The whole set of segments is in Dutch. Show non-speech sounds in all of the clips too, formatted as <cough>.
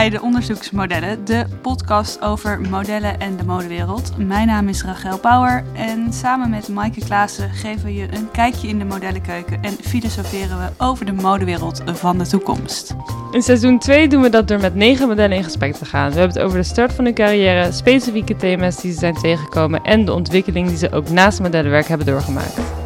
bij de Onderzoeksmodellen, de podcast over modellen en de modewereld. Mijn naam is Rachel Bauer en samen met Maaike Klaassen geven we je een kijkje in de modellenkeuken en filosoferen we over de modewereld van de toekomst. In seizoen 2 doen we dat door met negen modellen in gesprek te gaan. We hebben het over de start van hun carrière, specifieke thema's die ze zijn tegengekomen en de ontwikkeling die ze ook naast modellenwerk hebben doorgemaakt.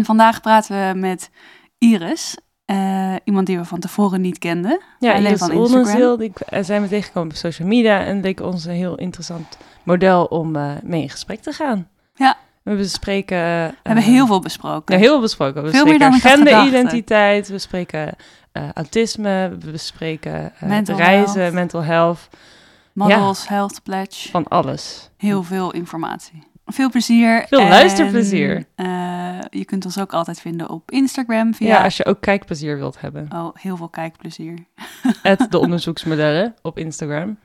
En vandaag praten we met Iris, uh, iemand die we van tevoren niet kenden. Ja, alleen Iris van Instagram. Die zijn we tegengekomen op social media en leek ons een heel interessant model om uh, mee in gesprek te gaan. Ja. We bespreken... Uh, we hebben heel veel besproken. Ja, heel veel besproken. We veel meer dan genderidentiteit, we spreken autisme, we bespreken mental reizen, health. mental health. Models, ja. health pledge. Van alles. Heel veel informatie. Veel plezier. Veel luisterplezier. Uh, je kunt ons ook altijd vinden op Instagram. Via... Ja, als je ook kijkplezier wilt hebben. Oh, heel veel kijkplezier. <laughs> Het de <laughs> onderzoeksmodellen op Instagram.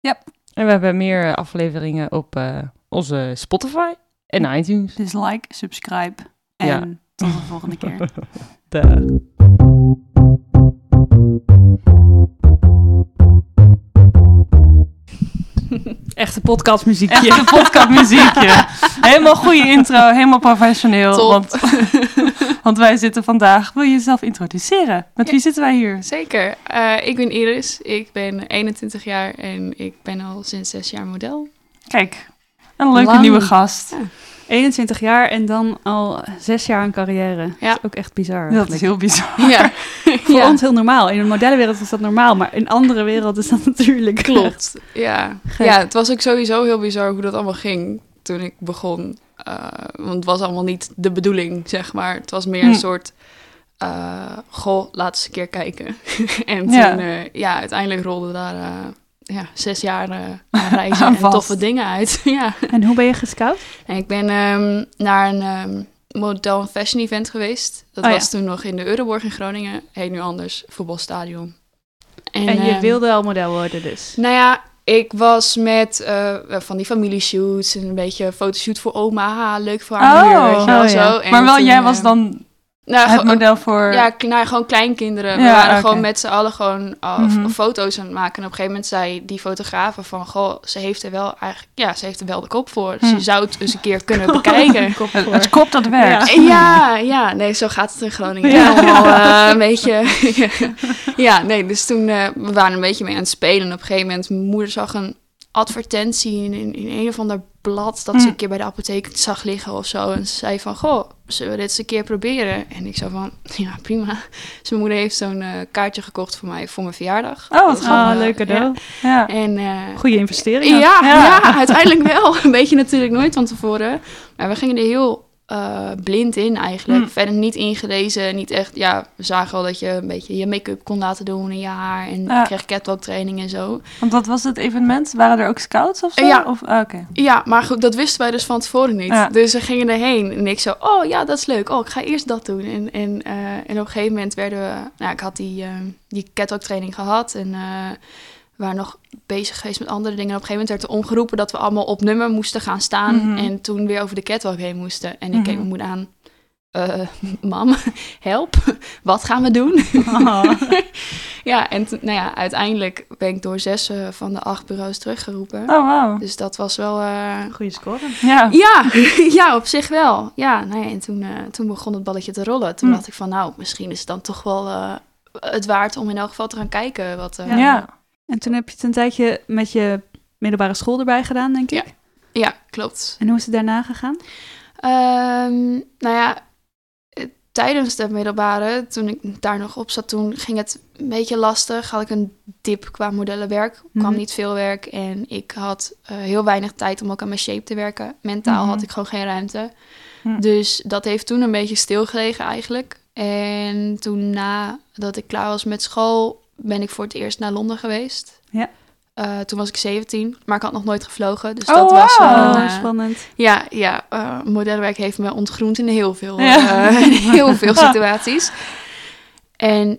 Yep. En we hebben meer afleveringen op uh, onze Spotify en iTunes. Dus like, subscribe en ja. tot de volgende keer. <laughs> Dag. Echte podcastmuziekje. Echte podcastmuziekje. <laughs> helemaal goede intro, helemaal professioneel. Want, <laughs> want wij zitten vandaag. Wil je jezelf introduceren? Met wie zitten wij hier? Zeker. Uh, ik ben Iris. Ik ben 21 jaar en ik ben al sinds zes jaar model. Kijk, een leuke nieuwe gast. Ja. 21 jaar en dan al zes jaar een carrière. Ja. Dat is ook echt bizar. Dat is heel bizar. <laughs> Ja. Voor ons heel normaal. In de modellenwereld is dat normaal, maar in andere werelden is dat <laughs> natuurlijk... Klopt, ja. Ja, het was ook sowieso heel bizar hoe dat allemaal ging toen ik begon. Uh, want het was allemaal niet de bedoeling, zeg maar. Het was meer een hm. soort... Uh, goh, laat eens een keer kijken. <laughs> en toen, ja. Uh, ja, uiteindelijk rolde daar ja, zes jaar <laughs> uh, reizen en toffe dingen uit. <laughs> ja. En hoe ben je gescout? En ik ben um, naar een um, model fashion event geweest. Dat oh, was ja. toen nog in de Euroborg in Groningen. Heet nu anders, voetbalstadion. En, en je um, wilde al model worden dus? Nou ja, ik was met uh, van die familieshoots en een beetje fotoshoot voor oma. Leuk voor haar oh, oh, zo. En maar wel, toen, jij was dan nou, het model voor... Ja, nou, gewoon kleinkinderen. We waren gewoon met z'n allen gewoon mm -hmm. foto's aan het maken. En op een gegeven moment zei die fotografen van... Goh, ze heeft er wel eigenlijk... Ja, ze heeft er wel de kop voor. Dus je zou het eens een keer kunnen <laughs> bekijken. Kop het kop dat werkt. Ja. ja, ja, nee, zo gaat het in Groningen. Ja. Allemaal uh, een beetje... <laughs> ja, nee, dus toen... Uh, we waren een beetje mee aan het spelen. En op een gegeven moment... Mijn moeder zag een advertentie in, in, in, een of ander blad dat ze hm. een keer bij de apotheek zag liggen of zo. En ze zei van, goh, zullen we dit eens een keer proberen? En ik zo van, <laughs> ja, prima. Mijn moeder heeft zo'n uh, kaartje gekocht voor mij voor mijn verjaardag. Oh, wat een leuk cadeau. Ja. ja. En, uh, Goede investering. Ja, ja, ja. uiteindelijk wel. <laughs> Weet je natuurlijk nooit van tevoren. Maar we gingen er heel uh, blind in eigenlijk. Mm. Verder niet ingelezen, niet echt... Ja, we zagen al dat je een beetje je make-up kon laten doen en je haar. En ja. kreeg catwalk training en zo. Want wat was het evenement? Waren er ook scouts of zo? Ja, of, ah, okay. ja maar goed, dat wisten wij dus van tevoren niet. Ja. Dus we gingen erheen en ik zo... Oh ja, dat is leuk. Oh, ik ga eerst dat doen. En, en, uh, en op een gegeven moment werden we... Nou, ik had die, uh, die catwalk training gehad en waren nog bezig geweest met andere dingen. En op een gegeven moment werd er omgeroepen dat we allemaal op nummer moesten gaan staan. Mm -hmm. En toen weer over de catwalk heen moesten. En ik mm -hmm. keek mijn moeder aan. Uh, <laughs> mam, <laughs> help, <laughs> wat gaan we doen? Oh. ja, en nou ja, uiteindelijk ben ik door zes uh, van de acht bureaus teruggeroepen. Oh, wow. Dus dat was wel... Uh... Goede score. Ja. ja, ja, op zich wel. Ja, nou ja, en toen, toen begon het balletje te rollen. Toen mm. dacht ik van, nou, misschien is het dan toch wel het waard om in elk geval te gaan kijken. Wat, ja. En toen heb je het een tijdje met je middelbare school erbij gedaan, denk ik? Ja, ja klopt. En hoe is het daarna gegaan? Um, nou ja, tijdens de middelbare, toen ik daar nog op zat, toen ging het een beetje lastig. Had ik een dip qua modellenwerk, kwam mm -hmm. niet veel werk. En ik had uh, heel weinig tijd om ook aan mijn shape te werken. Mentaal mm -hmm. had ik gewoon geen ruimte. Mm. Dus dat heeft toen een beetje stilgelegen eigenlijk. En toen nadat ik klaar was met school, ben ik voor het eerst naar Londen geweest. Ja. Uh, toen was ik 17, maar ik had nog nooit gevlogen. Dus oh, dat was wel uh, spannend. Ja, ja uh, modellenwerk heeft me ontgroend in heel veel, ja. heel <laughs> veel situaties. En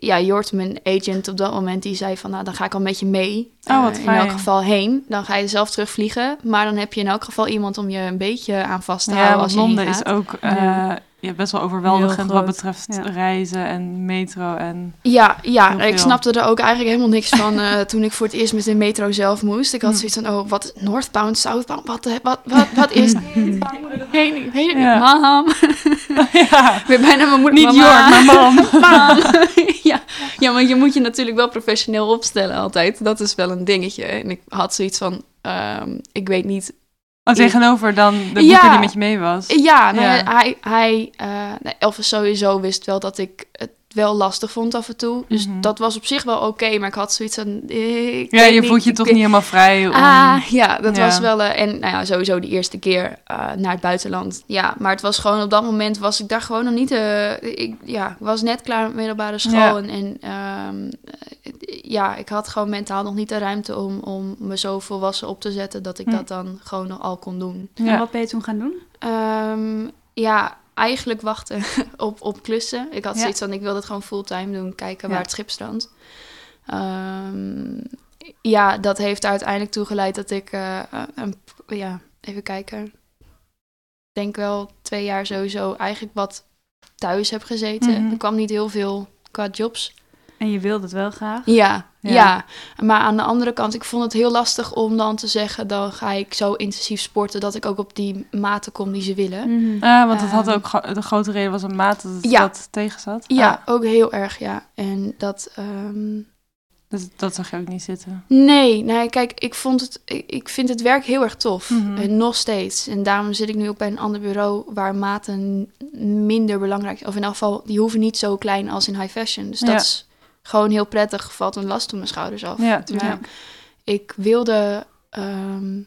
ja, Jort, mijn agent op dat moment, die zei van... nou, dan ga ik al met je mee. Oh, wat in elk geval heen. Dan ga je zelf terugvliegen. Maar dan heb je in elk geval iemand om je een beetje aan vast te houden als je Londen heen is gaat. ook Ja. Ja, best wel overweldigend wat betreft Ja. reizen en metro en... Ja, ja ik snapte er ook eigenlijk helemaal niks van <laughs> eh, toen ik voor het eerst met de metro zelf moest. Ik had Hm. zoiets van, oh, wat Northbound, Southbound, wat, de- wat, wat, wat is heen? Ik weet het niet. Ja. Mam. <laughs> ja, Ik ben bijna mijn moeder. niet mama. Jork, maar mam. <laughs> Mam. ja. ja, want je moet je natuurlijk wel professioneel opstellen altijd. Dat is wel een dingetje. En ik had zoiets van, ehm, ik weet niet Oh, tegenover dan de Ja. boeker die met je mee was. Ja, nou, Ja. hij, hij uh, Elvis sowieso wist wel dat ik het wel lastig vond af en toe. Dus Mhm. dat was op zich wel oké, maar ik had zoiets van... eh, Ik Ja, je voelt je toch niet helemaal vrij om... Ah, ja, dat Ja. was wel... eh, en nou ja, sowieso de eerste keer eh, naar het buitenland. Ja, maar het was gewoon... Op dat moment was ik daar gewoon nog niet... eh, ik, ja, was net klaar met middelbare school. Ja. En, en ehm, eh, ja, ik had gewoon mentaal nog niet de ruimte om, om me zo volwassen op te zetten... dat ik Hm. dat dan gewoon nog al kon doen. Ja. En wat ben je toen gaan doen? Ehm, ja, eigenlijk wachten <laughs> op, op klussen. Ik had Ja. zoiets van, ik wil het gewoon fulltime doen, kijken Ja. waar het schip strandt. Ehm, ja, dat heeft uiteindelijk toe geleid dat ik, eh, een, ja, even kijken, ik denk wel twee jaar sowieso eigenlijk wat thuis heb gezeten. Mhm. Er kwam niet heel veel qua jobs. En je wilde het wel graag. Ja, Ja. ja, Maar aan de andere kant, ik vond het heel lastig om dan te zeggen... dan ga ik zo intensief sporten dat ik ook op die mate kom die ze willen. Mhm. Ah, want het had ook gro- de grote reden was een maat dat Ja. dat tegen zat. Ja, Ah, ook heel erg, ja. En dat... ehm, dus dat zag je ook niet zitten. Nee, nee, kijk, ik, vond het, ik, vind het werk heel erg tof. Mhm. En nog steeds. En daarom zit ik nu ook bij een ander bureau... waar maten minder belangrijk Of in elk geval, die hoeven niet zo klein als in high fashion. Dus dat Ja. is gewoon heel prettig. Valt een last op mijn schouders af. Ja. Maar ik wilde... ehm,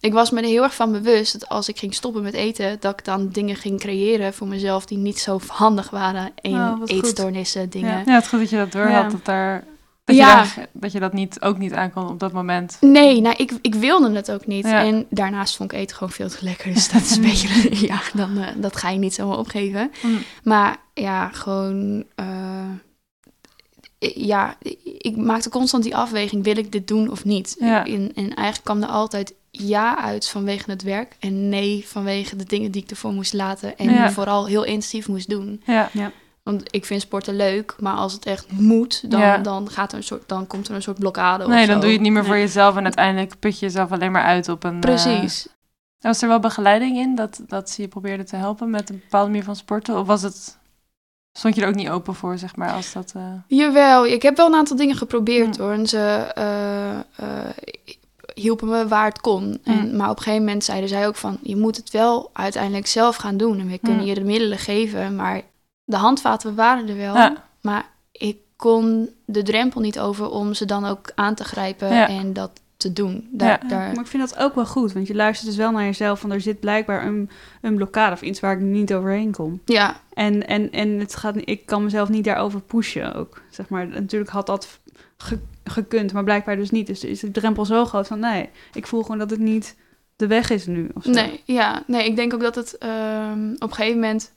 ik was me er heel erg van bewust dat als ik ging stoppen met eten, dat ik dan dingen ging creëren voor mezelf die niet zo handig waren in Oh, goed. eetstoornissen, dingen. Ja. Ja, het is goed dat je dat door Ja. had, dat, daar, dat, Ja. je daar, dat je dat niet, ook niet aankon op dat moment. Nee, nou, ik, ik wilde het ook niet. En daarnaast vond ik eten gewoon veel te lekker. Dus dat is een <laughs> beetje, <laughs> ja, dan, eh, dat ga je niet zomaar opgeven. Mm. Maar ja, gewoon, eh, ja, ik maakte constant die afweging, wil ik dit doen of niet? Ja. En, en eigenlijk kwam er altijd ja uit vanwege het werk en nee vanwege de dingen die ik ervoor moest laten. En Ja. vooral heel intensief moest doen. Ja, Want ik vind sporten leuk, maar als het echt moet, dan, Ja. dan, gaat er een soort, dan komt er een soort blokkade nee, dan zo. doe je het niet meer voor jezelf en uiteindelijk put je jezelf alleen maar uit op een... eh, Precies. was er wel begeleiding in dat, dat ze je probeerden te helpen met een bepaalde manier van sporten? Of was het, stond je er ook niet open voor, zeg maar, als dat... eh, Jawel, ik heb wel een aantal dingen geprobeerd Mm. hoor. En ze eh, eh, hielpen me waar het kon. En, Mm. maar op een gegeven moment zeiden zij ook van... je moet het wel uiteindelijk zelf gaan doen. En we kunnen Mm. je de middelen geven. Maar de handvaten waren er wel. Ja. Maar ik kon de drempel niet over om ze dan ook aan te grijpen Ja. en dat te doen. Daar, Ja. daar, Maar ik vind dat ook wel goed, want je luistert dus wel naar jezelf, van er zit blijkbaar een, een blokkade of iets waar ik niet overheen kom. ja, En, en, en het gaat, ik kan mezelf niet daarover pushen ook. Zeg maar, natuurlijk had dat ge- gekund, maar blijkbaar dus niet. Dus is de drempel zo groot van nee, ik voel gewoon dat het niet de weg is nu. Of zo. Nee, ja, nee, ik denk ook dat het ehm, op een gegeven moment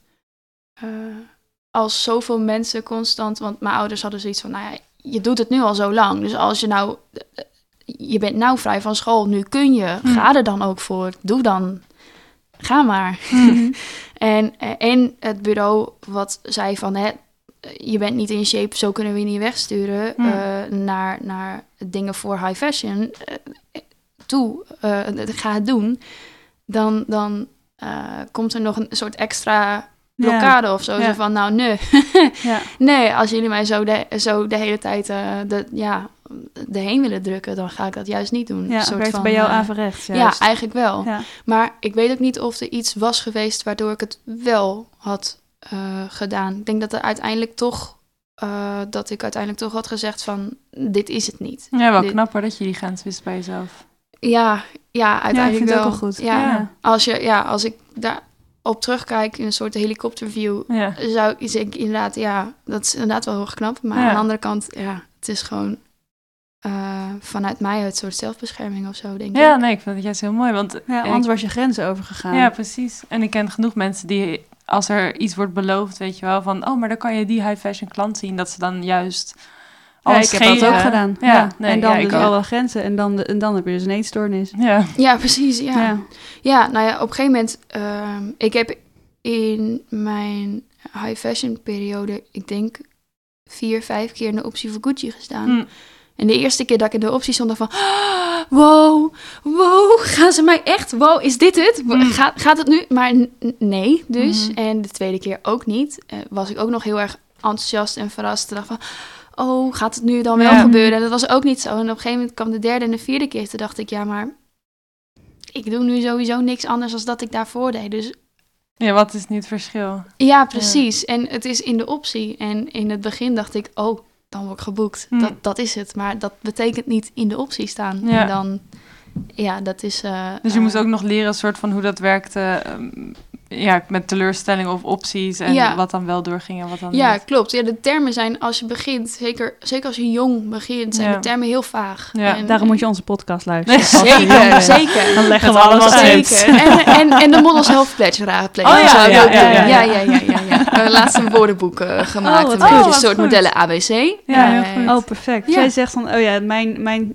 eh, als zoveel mensen constant, want mijn ouders hadden zoiets van, nou ja, je doet het nu al zo lang, dus als je nou, je bent nou vrij van school, nu kun je, Hmm. ga er dan ook voor, doe dan, ga maar. <laughs> en, eh, en het bureau wat zei van, hè, je bent niet in shape, zo kunnen we je niet wegsturen Hmm. eh, naar, naar dingen voor high fashion. Eh, toe, eh, ga het doen. Dan, dan komt er nog een soort extra blokkade of zo. Ja. Zo van, nou, nee. Ja. <laughs> nee, als jullie mij zo de, zo de hele tijd de, ja, erheen willen drukken, dan ga ik dat juist niet doen. Ja, Een soort werkt van, bij jou eh, averechts. Ja, eigenlijk wel. Ja. Maar ik weet ook niet of er iets was geweest waardoor ik het wel had eh, gedaan. Ik denk dat er uiteindelijk toch, eh, dat ik uiteindelijk toch had gezegd van, dit is het niet. ja, wel Dit- knap hoor, dat je die grens wist bij jezelf. Ja, ja, uiteindelijk vind het wel. ook wel goed. Ja, Ja. Als, je, ja, als ik daar op terugkijk in een soort helikopterview, Ja, zou ik inderdaad, ja, dat is inderdaad wel heel erg knap. Maar Ja. aan de andere kant, ja, het is gewoon eh, vanuit mij uit soort zelfbescherming of zo, denk ja ik. nee, ik vind het juist heel mooi, want... Ja, ik- anders was je grenzen overgegaan. Ja, precies. En ik ken genoeg mensen die als er iets wordt beloofd, weet je wel, van oh, maar dan kan je die high fashion klant zien, dat ze dan juist Ja, ik heb dat ook gedaan. Ja, Ja, nee, en dan ja, dus ook. alle grenzen. En dan, de- en dan heb je dus een eetstoornis. Ja. Ja, precies. Ja. Ja. Ja, nou ja, op een gegeven moment... ehm, ik heb in mijn high fashion periode... ik denk vier, vijf keer in de optie voor Gucci gestaan. Hm. En de eerste keer dat ik in de optie stond, dacht van... "Ah, Wow, wow, <laughs> gaan ze mij echt... Wow, is dit het? Mm. Gaat, gaat het nu? Maar nee, dus. Mhm. En de tweede keer ook niet. Eh, was ik ook nog heel erg enthousiast en verrast. En dacht van... Oh, gaat het nu dan wel Ja. gebeuren? En dat was ook niet zo. En op een gegeven moment kwam de derde en de vierde keer. Toen dacht ik, ja, maar... Ik doe nu sowieso niks anders dan dat ik daarvoor deed. Dus ja, wat is nu het verschil? ja, precies. En het is in de optie. En in het begin dacht ik, oh, dan word ik geboekt. Hm. Dat, dat is het. Maar dat betekent niet in de optie staan. Ja. En dan, ja, dat is... eh, Dus je eh, moest ook nog leren soort van hoe dat werkte, ehm, ja, met teleurstellingen of opties en Ja. wat dan wel doorging en wat dan Ja, niet. klopt. Ja, de termen zijn als je begint, zeker, zeker als je jong begint, zijn Ja. de termen heel vaag. Ja, En- Daarom moet je onze podcast luisteren. <laughs> Zeker, zeker. Dan leggen we alles uit. Zeker. En, en, en de Models Health Pledge raadplegen. Oh ja, zou ik ja, ook ja, doen. ja, ja, ja. ja, ja, ja, ja. We hebben laatst een woordenboek eh, gemaakt. wat een Oh, een soort goed. modellen ABC. Ja, Eh, heel goed. Oh, perfect. Ja. Jij zegt van, oh ja, mijn, mijn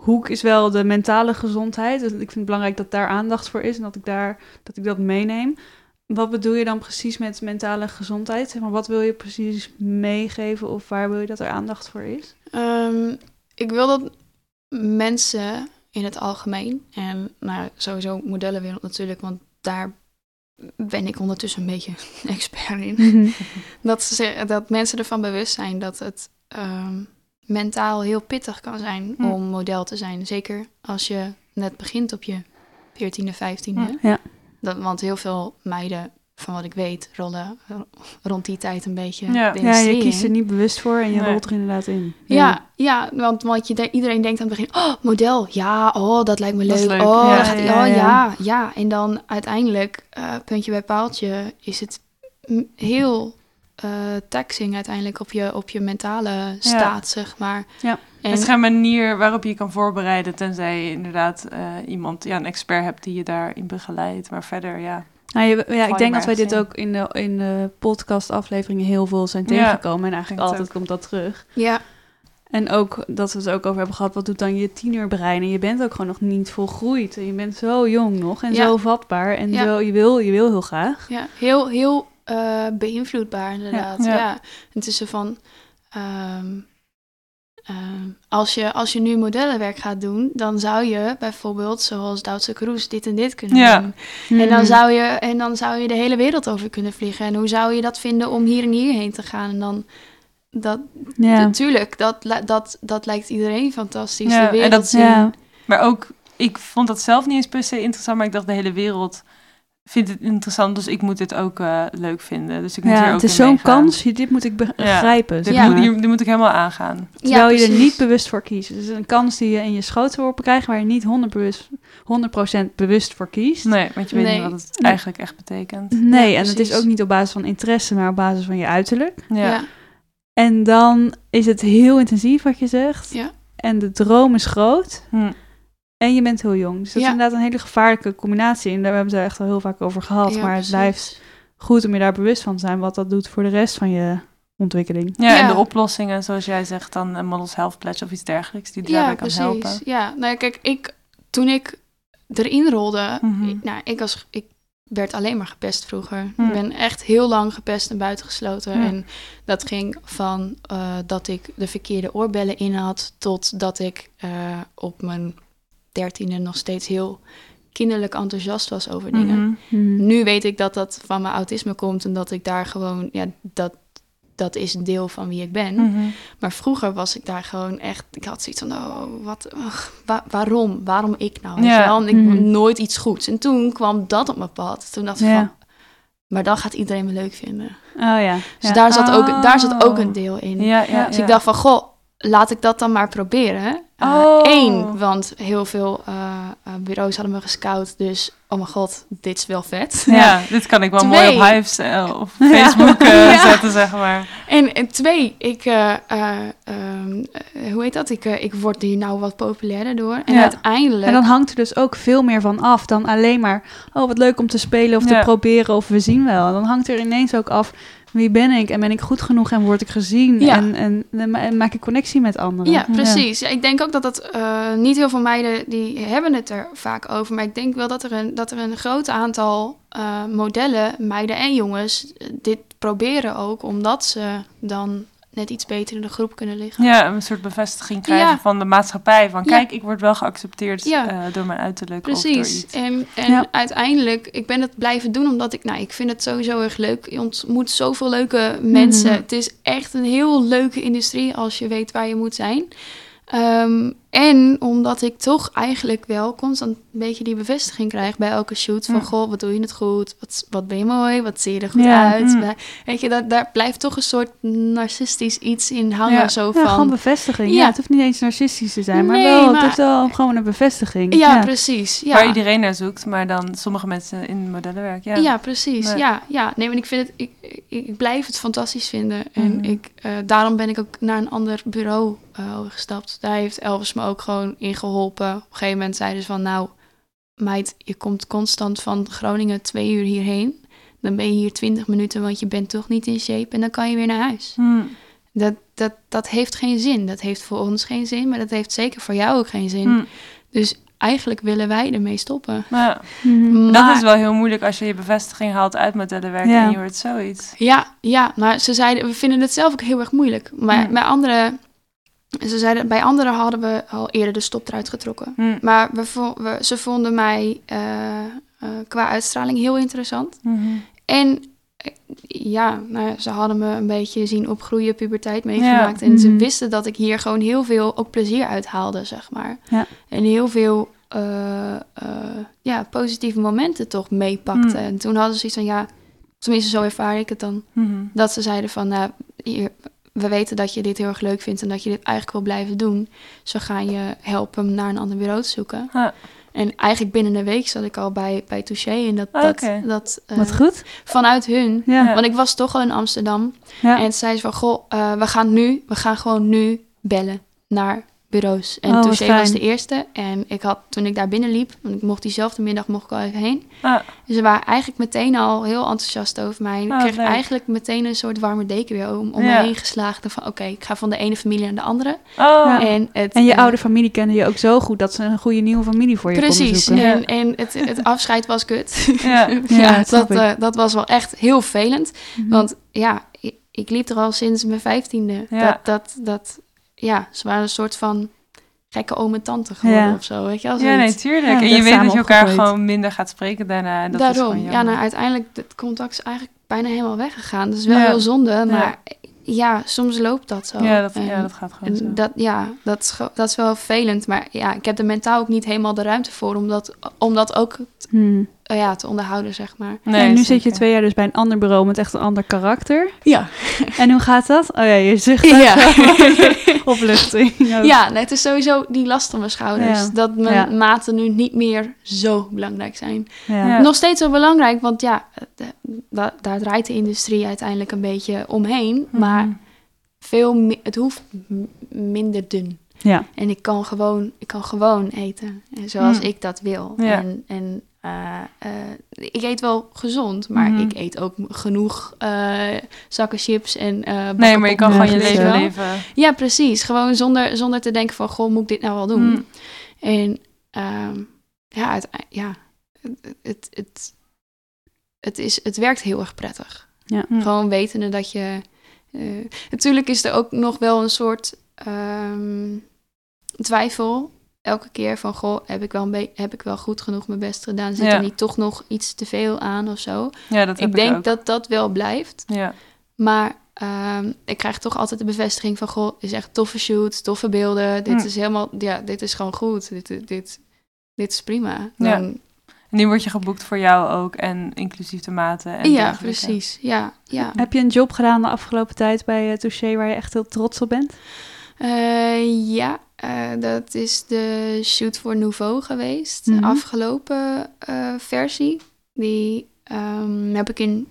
hoek is wel de mentale gezondheid. Ik vind het belangrijk dat daar aandacht voor is en dat ik, daar, dat, ik dat meeneem. Wat bedoel je dan precies met mentale gezondheid? Zeg maar, wat wil je precies meegeven of waar wil je dat er aandacht voor is? Ehm, ik wil dat mensen in het algemeen, en nou, sowieso modellenwereld natuurlijk, want daar ben ik ondertussen een beetje <laughs> expert in. dat, ze, dat mensen ervan bewust zijn dat het ehm, mentaal heel pittig kan zijn Hm. om model te zijn. Zeker als je net begint op je 14e, 15e. Hm. Ja. Dat, want heel veel meiden, van wat ik weet, rollen rond die tijd een beetje Ja. de Ja, je kiest er niet bewust voor en je Nee. rolt er inderdaad in. Ja, ja want, want je de- iedereen denkt aan het begin, oh, model, ja, oh, dat lijkt me leuk. Oh, ja. dat gaat, Ja, oh, ja, ja, ja. ja, En dan uiteindelijk, eh, puntje bij paaltje, is het heel eh, taxing uiteindelijk op je, op je mentale staat, zeg maar. Ja. En, Het is geen manier waarop je je kan voorbereiden, tenzij je inderdaad eh, iemand, ja, een expert hebt die je daarin begeleidt. Maar verder, ja. Nou, je- ja, ik denk dat wij dit in. ook in de, in de podcastafleveringen heel veel zijn Ja, tegengekomen. en eigenlijk altijd komt dat terug. ja, En ook dat we het ook over hebben gehad, wat doet dan je tienerbrein? En je bent ook gewoon nog niet volgroeid. En je bent zo jong nog en Ja. zo vatbaar. En Ja. zo, je, wil, je wil heel graag. ja, heel, heel eh, beïnvloedbaar inderdaad. Ja. Ja. Het is zo van... ehm, ehm, als, je, als je nu modellenwerk gaat doen, dan zou je bijvoorbeeld, zoals Duitse Kroes, dit en dit kunnen Ja. doen. Hmm. En dan, zou je, en dan zou je de hele wereld over kunnen vliegen. En hoe zou je dat vinden om hier en hierheen te gaan? En dan, dat, Ja. natuurlijk, dat, dat, dat lijkt iedereen fantastisch. Ja, de en wereld dat-. Ja. Maar ook, ik vond dat zelf niet eens per se interessant, maar ik dacht de hele wereld vindt het interessant, dus ik moet dit ook eh, leuk vinden. Dus ik moet hier Ja, ook het is zo'n kans. Dit moet ik begrijpen. zeg Dit, Ja. moet, hier, dit moet ik helemaal aangaan. Terwijl je er niet bewust voor kiest. Het is een kans die je in je schootworpen krijgt... waar je niet 100%, bewust, 100% bewust voor kiest. Nee, want je weet Nee. niet wat het Nee. eigenlijk echt betekent. Nee, Ja, en het is ook niet op basis van interesse... maar op basis van je uiterlijk. Ja. Ja. En dan is het heel intensief wat je zegt. Ja. En de droom is groot. Hm. En je bent heel jong. Dus dat Ja. is inderdaad een hele gevaarlijke combinatie. En daar hebben we het echt al heel vaak over gehad. Ja, maar het precies. blijft goed om je daar bewust van te zijn... wat dat doet voor de rest van je ontwikkeling. Ja, en de oplossingen, zoals jij zegt, dan een Models Health Pledge of iets dergelijks, die daarbij kan helpen. Ja, nou ja, kijk, ik, toen ik erin rolde, Mhm. ik- nou, ik, was, ik werd alleen maar gepest vroeger. Ik ben echt heel lang gepest en buitengesloten. Ja. En dat ging van eh, dat ik de verkeerde oorbellen in had, tot dat ik eh, op mijn dertiende nog steeds heel kinderlijk enthousiast was over dingen. Mhm. Nu weet ik dat dat van mijn autisme komt en dat ik daar gewoon, ja, dat, dat is een deel van wie ik ben. Mhm. Maar vroeger was ik daar gewoon echt, ik had zoiets van, oh, wat, wa- waarom? Waarom ik nou? Ja. wel? En ik Mhm. nooit iets goeds. En toen kwam dat op mijn pad. Toen dacht ik Ja. van, maar dan gaat iedereen me leuk vinden. Oh ja. Dus ja. daar, zat ook, daar zat ook Oh. een deel in. Ja, ja, Dus ik dacht van, goh, laat ik dat dan maar proberen. Eh, Oh. Eén, want heel veel eh, eh, bureaus hadden me gescout. Dus, oh mijn god, dit is wel vet. Ja, <laughs> dit kan ik wel mooi op Hives eh, of <laughs> Facebook <laughs> Ja. zetten, zeg maar. En, en twee, ik, eh, eh, ehm, ehm, eh, hoe heet dat? Ik, ik word hier nou wat populairder door. En uiteindelijk... En dan hangt er dus ook veel meer van af dan alleen maar... oh, wat leuk om te spelen of te proberen of we zien wel. Dan hangt er ineens ook af wie ben ik en ben ik goed genoeg en word ik gezien en, en, en, maak ik connectie met anderen. Ja, precies. Ja. ik denk ook dat dat uh, niet heel veel meiden die hebben het er vaak over, maar ik denk wel dat er een, dat er een groot aantal uh, modellen, meiden en jongens, dit proberen ook omdat ze dan net iets beter in de groep kunnen liggen. Ja, een soort bevestiging krijgen van de maatschappij. Van kijk, ik word wel geaccepteerd uh, door mijn uiterlijk. Precies. En, en uiteindelijk, ik ben het blijven doen omdat ik, nou, ik vind het sowieso erg leuk. Je ontmoet zoveel leuke mensen. Mhm. Het is echt een heel leuke industrie als je weet waar je moet zijn. Um, en omdat ik toch eigenlijk wel constant een beetje die bevestiging krijg bij elke shoot. Van, goh, wat doe je het goed? Wat, wat ben je mooi? Wat zie je er goed uit? Mm. Weet je, dat, daar blijft toch een soort narcistisch iets in hangen. Ja. Zo <laughs> van, gewoon bevestiging. Ja. het hoeft niet eens narcistisch te zijn. Maar wel, het is wel gewoon een bevestiging. Ja, precies. Waar iedereen naar zoekt. Maar dan sommige mensen in modellenwerk, ja. Ja, precies. Ja, ja. Nee, maar ik vind het... Ik, ik, blijf het fantastisch vinden. En mm. ik, uh, daarom ben ik ook naar een ander bureau uh, gestapt. Daar heeft Elvis ook gewoon ingeholpen. Op een gegeven moment zeiden ze van, nou, meid, je komt constant van Groningen twee uur hierheen. Dan ben je hier twintig minuten, want je bent toch niet in shape. En dan kan je weer naar huis. Hmm. Dat, dat, dat heeft geen zin. Dat heeft voor ons geen zin, maar dat heeft zeker voor jou ook geen zin. Hmm. Dus eigenlijk willen wij ermee stoppen. Ja. Maar, dat is wel heel moeilijk als je je bevestiging haalt uit modellenwerk ja. en je hoort zoiets. Ja, ja, maar ze zeiden, we vinden het zelf ook heel erg moeilijk. Maar bij andere ze zeiden, bij anderen hadden we al eerder de stop eruit getrokken. Hmm. Maar we, we, ze vonden mij uh, uh, qua uitstraling heel interessant. Hmm. En eh, ja, nou, ze hadden me een beetje zien opgroeien, puberteit meegemaakt. En ze hmm. wisten dat ik hier gewoon heel veel ook plezier uithaalde, zeg maar. Ja. En heel veel uh, ja, positieve momenten toch meepakte. En toen hadden ze iets van, ja, tenminste zo ervaar ik het dan. Dat ze zeiden van, nou, hier, we weten dat je dit heel erg leuk vindt en dat je dit eigenlijk wil blijven doen. Zo gaan je helpen om naar een ander bureau te zoeken. En eigenlijk binnen een week zat ik al bij, bij Touché. En dat, oh, dat, dat uh, Wat goed. Vanuit hun. Ja. Want ik was toch al in Amsterdam. Ja. En zei ze van, goh, uh, we gaan nu, we gaan gewoon nu bellen naar bureaus. En oh, Touché was de eerste. En ik had, toen ik daar binnenliep, want ik mocht diezelfde middag mocht ik al even heen. Ah. Dus ze waren eigenlijk meteen al heel enthousiast over mij. ik oh, kreeg eigenlijk meteen een soort warme deken weer om, om me heen geslagen. Van oké, ik ga van de ene familie naar de andere. Oh. En, het, en je oude familie kende je ook zo goed dat ze een goede nieuwe familie voor je Precies. konden zoeken. En, en het, het <laughs> afscheid was kut. Ja, <laughs> ja, dat, uh, dat was wel echt heel vervelend. Mhm. Want ja, ik, ik, liep er al sinds mijn vijftiende. Dat, dat, dat ja, ze waren een soort van gekke oom en tante geworden of zo, weet je Ja, nee, tuurlijk. en je weet dat je elkaar gewoon minder gaat spreken daarna. En dat Daarom. Is ja, nou, uiteindelijk, het contact is eigenlijk bijna helemaal weggegaan. Dat is wel heel zonde, maar ja, soms loopt dat zo. Ja, dat, ja, dat gaat gewoon zo. Dat, ja, dat is, dat is wel vervelend. Maar ja, ik heb er mentaal ook niet helemaal de ruimte voor om dat, om dat ook hmm. Uh, ja, te onderhouden, zeg maar. Nee, en nu zit je twee jaar dus bij een ander bureau met echt een ander karakter. Ja. En hoe gaat dat? Oh ja, je zucht ja. <laughs> opluchting. Ja, nee, het is sowieso die last van mijn schouders. Dat mijn maten nu niet meer zo belangrijk zijn. Nog steeds wel belangrijk, want ja, daar draait de industrie uiteindelijk een beetje omheen. Mhm. Maar veel het hoeft minder dun. Ja. En ik kan gewoon, ik kan gewoon eten. Zoals mm. ik dat wil. En, en uh, uh, ik eet wel gezond, maar mhm. ik eet ook genoeg uh, zakken chips en Nee, maar je kan gewoon je leven leven. Ja, precies. Gewoon zonder, zonder te denken van, goh, moet ik dit nou wel doen? Mm. En um, ja, het, ja het, het, het, het, is, het werkt heel erg prettig. Ja. Gewoon wetende dat je... natuurlijk is er ook nog wel een soort um, twijfel elke keer van, goh, heb ik wel, een heb ik wel goed genoeg mijn best gedaan? Zit er niet toch nog iets te veel aan of zo? Ja, dat ik denk dat dat wel blijft. Ja. Maar um, ik krijg toch altijd de bevestiging van, goh, is echt toffe shoot, toffe beelden. Dit hm. is helemaal, ja, dit is gewoon goed. Dit, dit, dit is prima. Dan, ja. En nu word je geboekt voor jou ook en inclusief de maten. En ja, precies. Ja, ja. Heb je een job gedaan de afgelopen tijd bij uh, Touché waar je echt heel trots op bent? Uh, ja, uh, dat is de shoot voor Nouveau geweest. De mhm. afgelopen uh, versie. Die um, heb ik in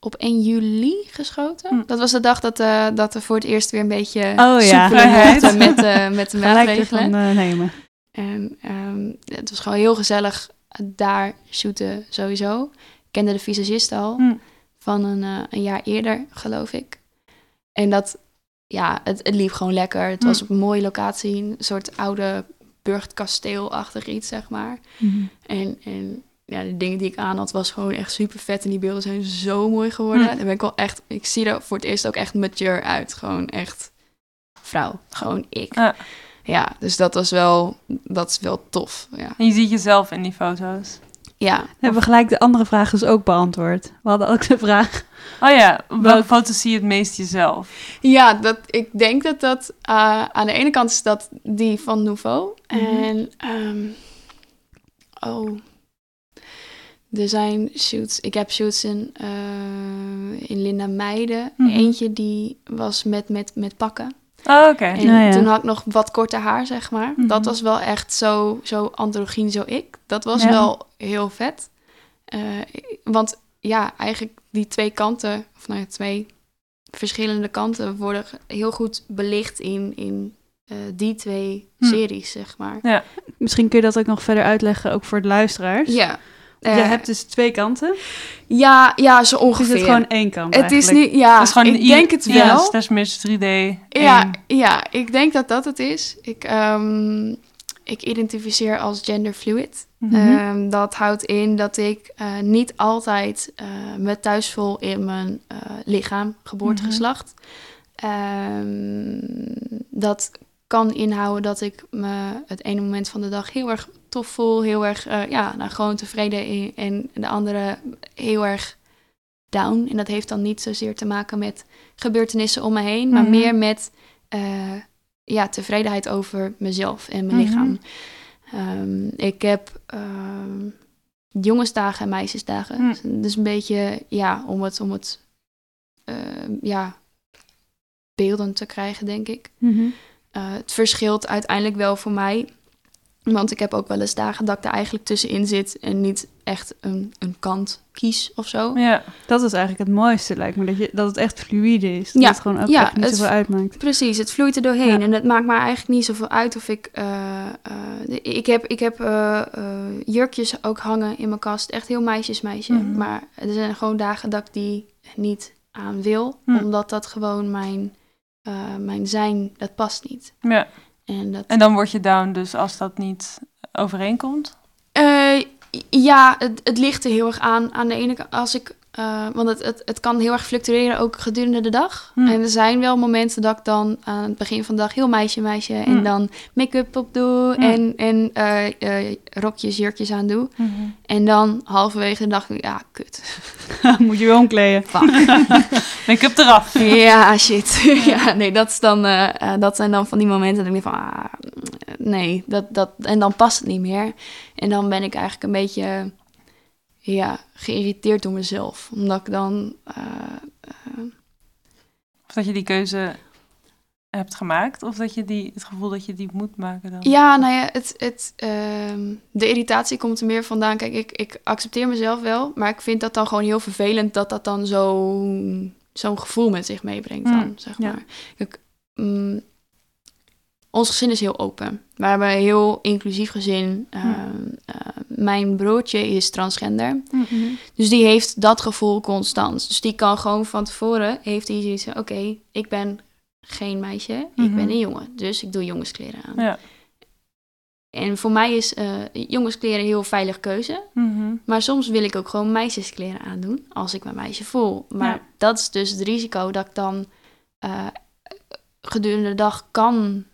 op 1 juli geschoten. Hm. Dat was de dag dat, eh, dat er voor het eerst weer een beetje Oh ja. <laughs> met, eh, met de maatregelen. eh, nemen. En ehm, het was gewoon heel gezellig daar shooten sowieso. Ik kende de visagist al Hm. van een, eh, een jaar eerder, geloof ik. En dat, ja, het, het liep gewoon lekker. Het Hm. was op een mooie locatie, een soort oude burchtkasteelachtig iets, zeg maar. En, en ja, de dingen die ik aan had, was gewoon echt super vet. En die beelden zijn zo mooi geworden. Hm. Dan ben ik wel echt, ik zie er voor het eerst ook echt mature uit. Gewoon echt vrouw. Gewoon ik. Ja. Ja, dus dat was wel, dat is wel tof. Ja. En je ziet jezelf in die foto's. Ja. Hebben we gelijk de andere vraag dus ook beantwoord. We hadden ook de vraag. <laughs> Oh ja, welke Welk- foto's zie je het meest jezelf? Ja, dat, ik denk dat dat... eh, aan de ene kant is dat die van Nouveau. Mhm. En... ehm, oh... Er zijn shoots... Ik heb shoots in, eh, in Linda Meijden. Mhm. Eentje die was met, met, met pakken. Oh, oké. En Ja, ja. toen had ik nog wat korter haar, zeg maar. Mhm. Dat was wel echt zo, zo androgyn, zo ik. Dat was Ja. wel heel vet. Eh, want ja, eigenlijk die twee kanten, of nou ja, twee verschillende kanten, worden heel goed belicht in, in eh, die twee Hm. series, zeg maar. Misschien kun je dat ook nog verder uitleggen, ook voor de luisteraars. Ja. Je Eh, hebt dus twee kanten. ja, ja, zo ongeveer. is het gewoon één kant Het is niet, ja, is ik denk het Ja, wel. mix 3D. Ja, één. ja, ik denk dat dat het is. Ik, ehm, ik identificeer als genderfluid. Ehm, dat houdt in dat ik eh, niet altijd eh, me thuis voel in mijn lichaam, geboortegeslacht. Ehm, dat kan inhouden dat ik me het ene moment van de dag heel erg tof voel, heel erg, eh, ja, nou, gewoon tevreden in, en de andere heel erg down. En dat heeft dan niet zozeer te maken met gebeurtenissen om me heen, maar Mhm. meer met eh, ja, tevredenheid over mezelf en mijn Mhm. lichaam. Ehm, ik heb ehm, jongensdagen en meisjesdagen. Hm. Dus een beetje, ja, om het, om het ehm, ja, beeldend te krijgen, denk ik. Mhm. Eh, het verschilt uiteindelijk wel voor mij. Want ik heb ook wel eens dagen dat ik er eigenlijk tussenin zit en niet echt een, een kant kies of zo. Ja. Dat is eigenlijk het mooiste, lijkt me. Dat, je, dat het echt fluïde is. Dat Ja, het gewoon ook ja, echt niet het- zoveel uitmaakt. Precies, het vloeit er doorheen. Ja. En het maakt me eigenlijk niet zoveel uit of ik... eh, eh, ik heb, ik heb eh, jurkjes ook hangen in mijn kast. Echt heel meisjesmeisje. Mhm. Maar er zijn gewoon dagen dat ik die niet aan wil. Hm. Omdat dat gewoon mijn, mijn zijn, dat past niet. ja. En dat... En dan word je down dus als dat niet overeenkomt. Eh, ja, het, het ligt er heel erg aan. Aan de ene kant, als ik. Eh, want het, het, het kan heel erg fluctueren ook gedurende de dag. Hm. En er zijn wel momenten dat ik dan aan het begin van de dag heel meisje, meisje. En dan make-up op doe. Hm. En, en eh, eh, rokjes, jurkjes aan doe. En dan halverwege de dag, ja, kut. <laughs> Moet je weer omkleden. <laughs> Make-up eraf. ja, shit. <laughs> ja, nee, dat, is dan, dat zijn dan van die momenten dat ik denk van, ah, nee, dat, dat, en dan past het niet meer. En dan ben ik eigenlijk een beetje, ja, geïrriteerd door mezelf. Omdat ik dan, eh, eh, Of dat je die keuze hebt gemaakt. Of dat je die, het gevoel dat je die moet maken dan. ja, nou ja, het, het, ehm, de irritatie komt er meer vandaan. Kijk, ik, ik accepteer mezelf wel, maar ik vind dat dan gewoon heel vervelend dat dat dan zo, zo'n gevoel met zich meebrengt dan, Mm, zeg ja. maar. Kijk, mm, ons gezin is heel open. We hebben een heel inclusief gezin. Ehm, eh, mijn broertje is transgender. Dus die heeft dat gevoel constant. Dus die kan gewoon van tevoren, heeft hij zoiets van... Oké, ik ben geen meisje, ik ben een jongen. Dus ik doe jongenskleren aan. Ja. En voor mij is eh, jongenskleren een heel veilige keuze. Maar soms wil ik ook gewoon meisjeskleren aandoen als ik me meisje voel. Maar Ja. dat is dus het risico dat ik dan eh, gedurende de dag kan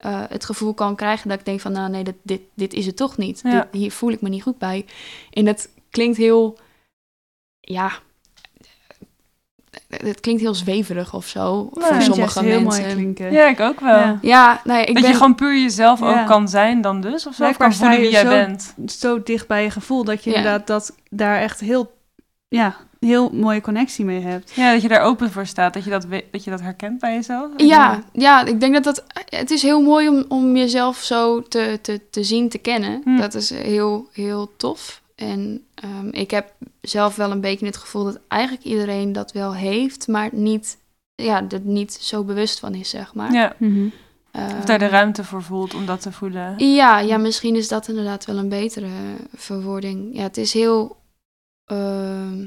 eh, het gevoel kan krijgen dat ik denk van nou nee, dit, dit, dit is het toch niet. Ja. Dit, hier voel ik me niet goed bij. En dat klinkt heel, ja, het klinkt heel zweverig of zo Nee, voor sommige heel mensen. mooi klinken. Ja, ik ook wel. Ja. Ja, nou ja, ik dat ben je gewoon puur jezelf Ja. ook kan zijn dan dus. Of zo. Blijkbaar kan voelen wie jij zo- bent. Zo dicht bij je gevoel dat je Ja. inderdaad dat, daar echt heel, ja, heel mooie connectie mee hebt. Ja, dat je daar open voor staat. Dat je dat, dat, je dat herkent bij jezelf. Ja, ja, ik denk dat dat... Het is heel mooi om, om jezelf zo te, te, te zien, te kennen. Hm. Dat is heel, heel tof. En ehm, ik heb zelf wel een beetje het gevoel dat eigenlijk iedereen dat wel heeft, maar niet, ja, er niet zo bewust van is, zeg maar. Ja. Mhm. Of daar de Ehm, ruimte voor voelt om dat te voelen. Ja, ja, misschien is dat inderdaad wel een betere verwoording. Ja, het is heel, ehm,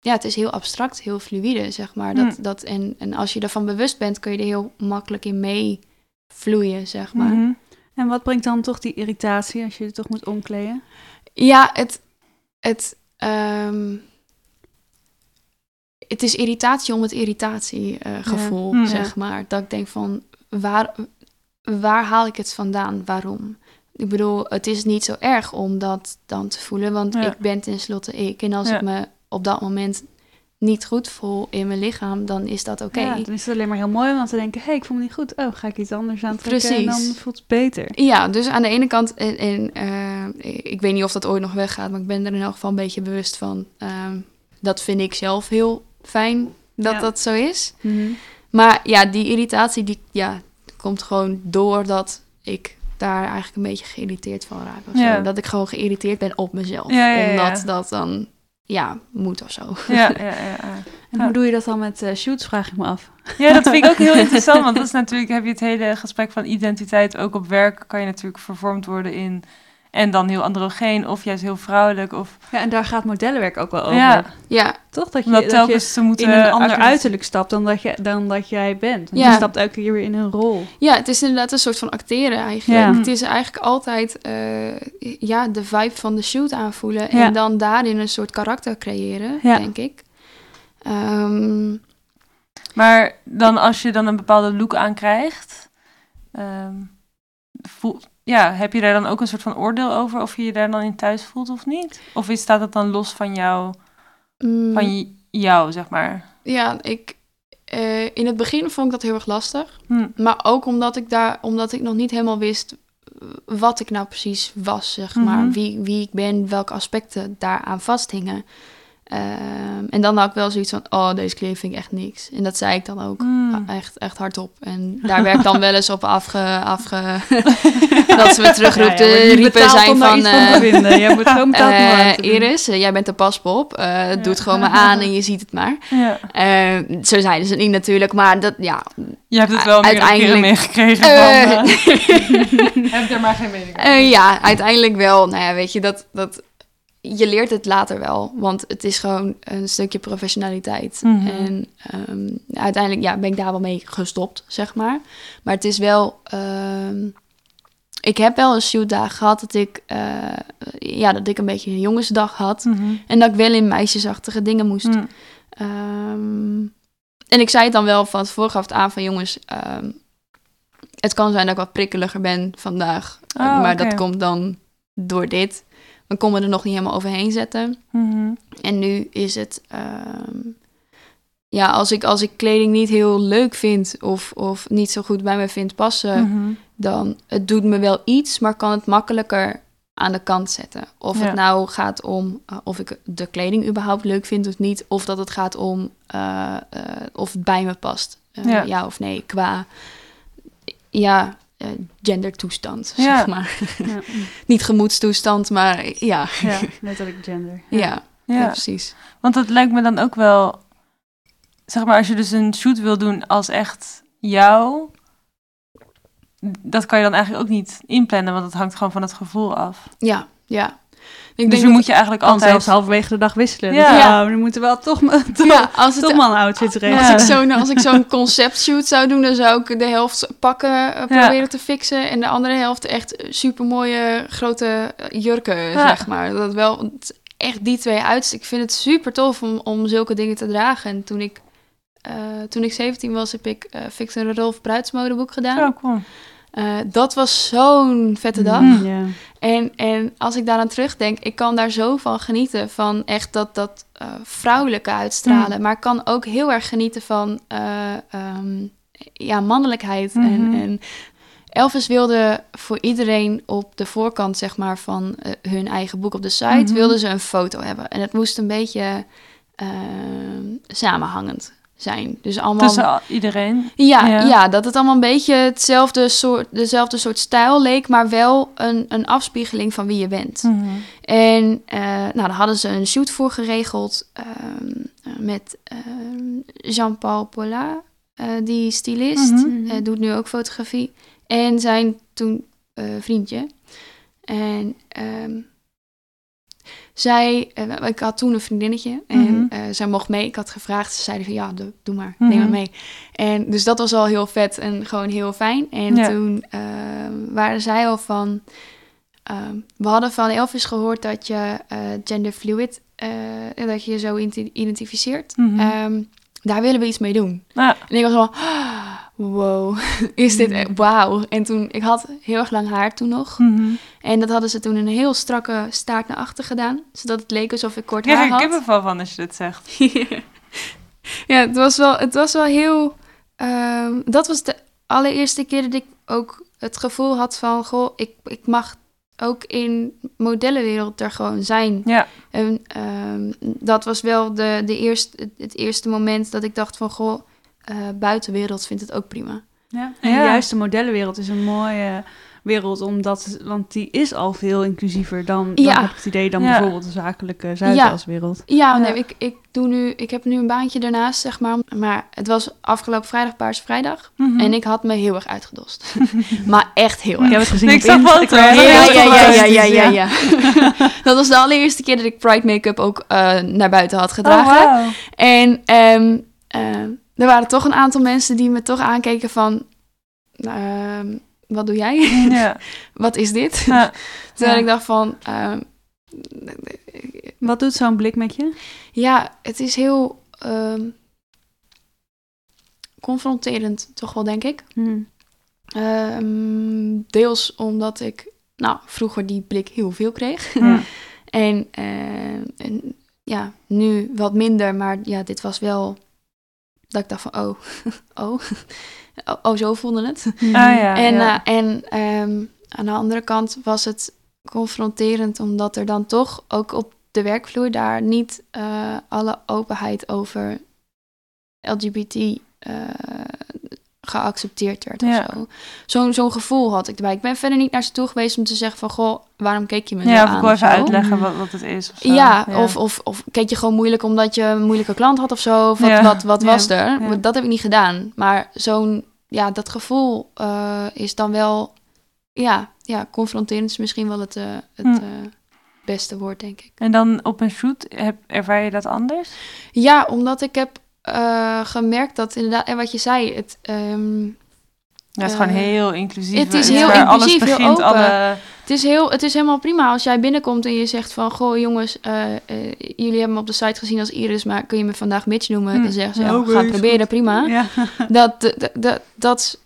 ja, het is heel abstract, heel fluïde, zeg maar. Dat, Hm. dat, en, en als je ervan bewust bent, kun je er heel makkelijk in meevloeien, zeg maar. Mhm. En wat brengt dan toch die irritatie als je het toch moet omkleden? Ja, het, het, ehm, het is irritatie om het irritatiegevoel, Ja. Hm. zeg maar. Dat ik denk van, waar, waar haal ik het vandaan? Waarom? Ik bedoel, het is niet zo erg om dat dan te voelen, want Ja. ik ben tenslotte ik. En als ik me op dat moment niet goed voel in mijn lichaam, dan is dat oké. Ja, dan is het alleen maar heel mooi om te denken... hé, hey, ik voel me niet goed. Oh, ga ik iets anders aantrekken en Precies. dan voelt het beter. Ja, dus aan de ene kant, en, en, eh, ik weet niet of dat ooit nog weggaat, maar ik ben er in elk geval een beetje bewust van. Ehm, dat vind ik zelf heel fijn dat Ja. dat zo is. Mhm. Maar ja, die irritatie, die ja, komt gewoon doordat ik daar eigenlijk een beetje geïrriteerd van raak. Of Ja. zo. Dat ik gewoon geïrriteerd ben op mezelf. Ja, ja, ja. Omdat dat dan, ja, moet of zo. Ja, ja, ja, <laughs> ja. En Ja. hoe doe je dat dan met eh, shoots, vraag ik me af. Ja, dat vind ik ook heel <laughs> interessant. Want dat is natuurlijk, heb je het hele gesprek van identiteit. Ook op werk kan je natuurlijk vervormd worden in. En dan heel androgeen, of juist heel vrouwelijk. Of Ja, en daar gaat modellenwerk ook wel over. Ja. Ja, Toch? Dat je, dat je telkens te moeten in een ander uiterlijk stapt dan dat, je, dan dat jij bent. Want Ja. Je stapt elke keer weer in een rol. Ja, het is inderdaad een soort van acteren eigenlijk. Ja. Het is eigenlijk altijd eh, ja, de vibe van de shoot aanvoelen Ja. en dan daarin een soort karakter creëren, Ja. denk ik. Ehm, Maar dan als je dan een bepaalde look aankrijgt, ehm, voel, ja, heb je daar dan ook een soort van oordeel over of je je daar dan in thuis voelt of niet? Of is, staat het dan los van jou, mm, van jou, zeg maar? Ja, ik, eh, in het begin vond ik dat heel erg lastig. Hm. Maar ook omdat ik, daar, omdat ik nog niet helemaal wist wat ik nou precies was, zeg maar. Mhm. Wie, wie ik ben, welke aspecten daaraan vasthingen. Ehm, en dan had ik wel zoiets van, oh, deze kleding vind ik echt niks. En dat zei ik dan ook Hmm. echt, echt hardop. En <laughs> daar werd dan wel eens op afge... afge <laughs> dat ze me terugroepte, Ja, ja, riepen betaald zijn van... eh, vinden. Jij moet gewoon <laughs> betaald eh, doen. Iris, eh, jij bent de paspop. Eh Doe het gewoon maar aan en je ziet het maar. Ja. Eh, zo zeiden ze het niet natuurlijk, maar dat, ja... Je hebt het wel meerdere keren Uiteindelijk- meegekregen van... eh, heb er maar geen mening over. Eh, ja, uiteindelijk wel. Nou ja, weet je, dat, dat, je leert het later wel. Want het is gewoon een stukje professionaliteit. Mhm. En ehm, uiteindelijk ja, ben ik daar wel mee gestopt, zeg maar. Maar het is wel... ehm, ik heb wel een shootdag gehad dat ik, eh, ja, dat ik een beetje een jongensdag had. Mhm. En dat ik wel in meisjesachtige dingen moest. Hm. Ehm, en ik zei het dan wel van het vooraf aan van jongens, het kan zijn dat ik wat prikkeliger ben vandaag. Oh, maar dat komt dan door dit. We konden er nog niet helemaal overheen zetten. Mhm. En nu is het, ehm, ja, als ik, als ik kleding niet heel leuk vind of, of niet zo goed bij me vind passen, Mhm. dan het doet me wel iets, maar kan het makkelijker aan de kant zetten. Of Ja. het nou gaat om eh, of ik de kleding überhaupt leuk vind of niet, of dat het gaat om eh, eh, of het bij me past. Ja. ja. of nee, qua ja, eh, gendertoestand, Ja. zeg maar. Ja, <laughs> Niet gemoedstoestand, maar ja, ja, letterlijk gender. <laughs> ja. ja. Precies. Want dat lijkt me dan ook wel... Zeg maar, als je dus een shoot wil doen als echt jou... Dat kan je dan eigenlijk ook niet inplannen, want het hangt gewoon van het gevoel af. Ja, ja. Ik dus dat- moet je eigenlijk altijd... zelfs halverwege de dag wisselen. Ja. Ja, ja nu moeten we wel toch, toch, ja, als het, toch een outfit Ja. regelen. Als ik zo'n als ik zo'n conceptshoot zou doen, dan zou ik de helft pakken eh, proberen te fixen en de andere helft echt super mooie grote eh, jurken, Ja. zeg maar. Dat wel echt die twee uit. Ik vind het super tof om, om zulke dingen te dragen. En toen ik eh, toen ik 17 was, heb ik Fix een Rolf bruidsmodeboek gedaan. Zo, kom. Eh, dat was zo'n vette dag. Mm. En, en als ik daaraan terugdenk, ik kan daar zo van genieten. Van echt dat, dat eh, vrouwelijke uitstralen. Mm. Maar ik kan ook heel erg genieten van eh, ehm, ja, mannelijkheid. En, en Elvis wilde voor iedereen op de voorkant zeg maar, van hun eigen boek op de site... Wilden ze een foto hebben. En het moest een beetje ehm, samenhangend zijn. Dus allemaal... Tussen iedereen? Ja, ja, dat het allemaal een beetje hetzelfde soort, dezelfde soort stijl leek, maar wel een, een afspiegeling van wie je bent. Mhm. En uh, nou, daar hadden ze een shoot voor geregeld ehm, met ehm, Jean-Paul Paulin, uh, die stylist, Mhm. doet nu ook fotografie. En zijn toen vriendje. En ehm, zij, uh, ik had toen een vriendinnetje en Mhm. uh, zij mocht mee. Ik had gevraagd, ze zeiden van ja, doe, doe maar, Mhm. neem maar mee. En dus dat was al heel vet en gewoon heel fijn. En Ja. toen uh, waren zij al van, ehm, we hadden van Elvis gehoord dat je genderfluid, dat je je zo identificeert. Mhm. Um, daar willen we iets mee doen. Ja. En ik was van, wow, <laughs> is dit echt, wauw. En toen, ik had heel erg lang haar toen nog. Mhm. En dat hadden ze toen een heel strakke staart naar achter gedaan. Zodat het leek alsof ik kort Ja, haar ik had. heb er wel van als je dit zegt. <laughs> ja, het was wel, het was wel heel... ehm, dat was de allereerste keer dat ik ook het gevoel had van... Goh, ik, ik mag ook in modellenwereld er gewoon zijn. Ja. En ehm, dat was wel de, de eerste, het eerste moment dat ik dacht van... Goh, uh, buitenwereld vindt het ook prima. Ja, en Ja. juist de modellenwereld is een mooie wereld, omdat, want die is al veel inclusiever dan, dan Ja. heb ik het idee, dan Ja. bijvoorbeeld de zakelijke Zuidaswereld. Ja, Ja. nee, ik, ik doe nu, ik heb nu een baantje daarnaast, zeg maar. Maar het was afgelopen vrijdag Paarse Vrijdag. Mhm. En ik had me heel erg uitgedost. <laughs> <laughs> maar echt heel Ik erg. heb het gezien Ik zag foto's. Ja, ja, ja, ja, ja, ja, fantastisch, ja, ja. dat was de allereerste keer dat ik Pride make-up ook eh, naar buiten had Oh, gedragen. wauw. En ehm, ehm, er waren toch een aantal mensen die me toch aankeken van... ehm, wat doe jij? Ja. <laughs> wat is dit? Ja. Terwijl Ja. ik dacht van... ehm, Wat doet zo'n blik met je? Ja, het is heel ehm, confronterend, toch wel, denk ik. Hm. Ehm, deels omdat ik, nou, vroeger die blik heel veel kreeg. Ja. <laughs> en, ehm, en ja, nu wat minder, maar ja, dit was wel dat ik dacht van, oh, <laughs> oh, <laughs> oh, zo voelde het. <laughs> Ah, ja, en ja. eh, en ehm, aan de andere kant was het confronterend, omdat er dan toch ook op de werkvloer daar niet eh, alle openheid over LGBT eh, geaccepteerd werd Ja. of zo. Zo'n zo'n gevoel had ik erbij. Ik ben verder niet naar ze toe geweest om te zeggen van, goh, waarom keek je me zo ja, of aan? ik wil even of zo? uitleggen wat, wat het is. Of zo. Ja, Of, of, of keek je gewoon moeilijk omdat je een moeilijke klant had of zo? Of wat, Ja. wat, wat Ja. was er? Ja. Dat heb ik niet gedaan. Maar zo'n, ja, dat gevoel eh, is dan wel, ja, ja, confronterend is misschien wel het, eh, het Hm. eh, beste woord, denk ik. En dan op een shoot, heb, ervaar je dat anders? Ja, omdat ik heb eh, gemerkt dat inderdaad, en wat je zei, het, ehm, Ja, het is Eh, gewoon heel inclusief. het is heel alles inclusief, heel open. alle... Het is, heel, het is helemaal prima als jij binnenkomt en je zegt van... Goh jongens, eh, eh, jullie hebben me op de site gezien als Iris... maar kun je me vandaag Mitch noemen? Hm. Dan zeggen ze, Ja, proberen, goed. prima. <laughs> Ja. Dat, dat, dat, dat,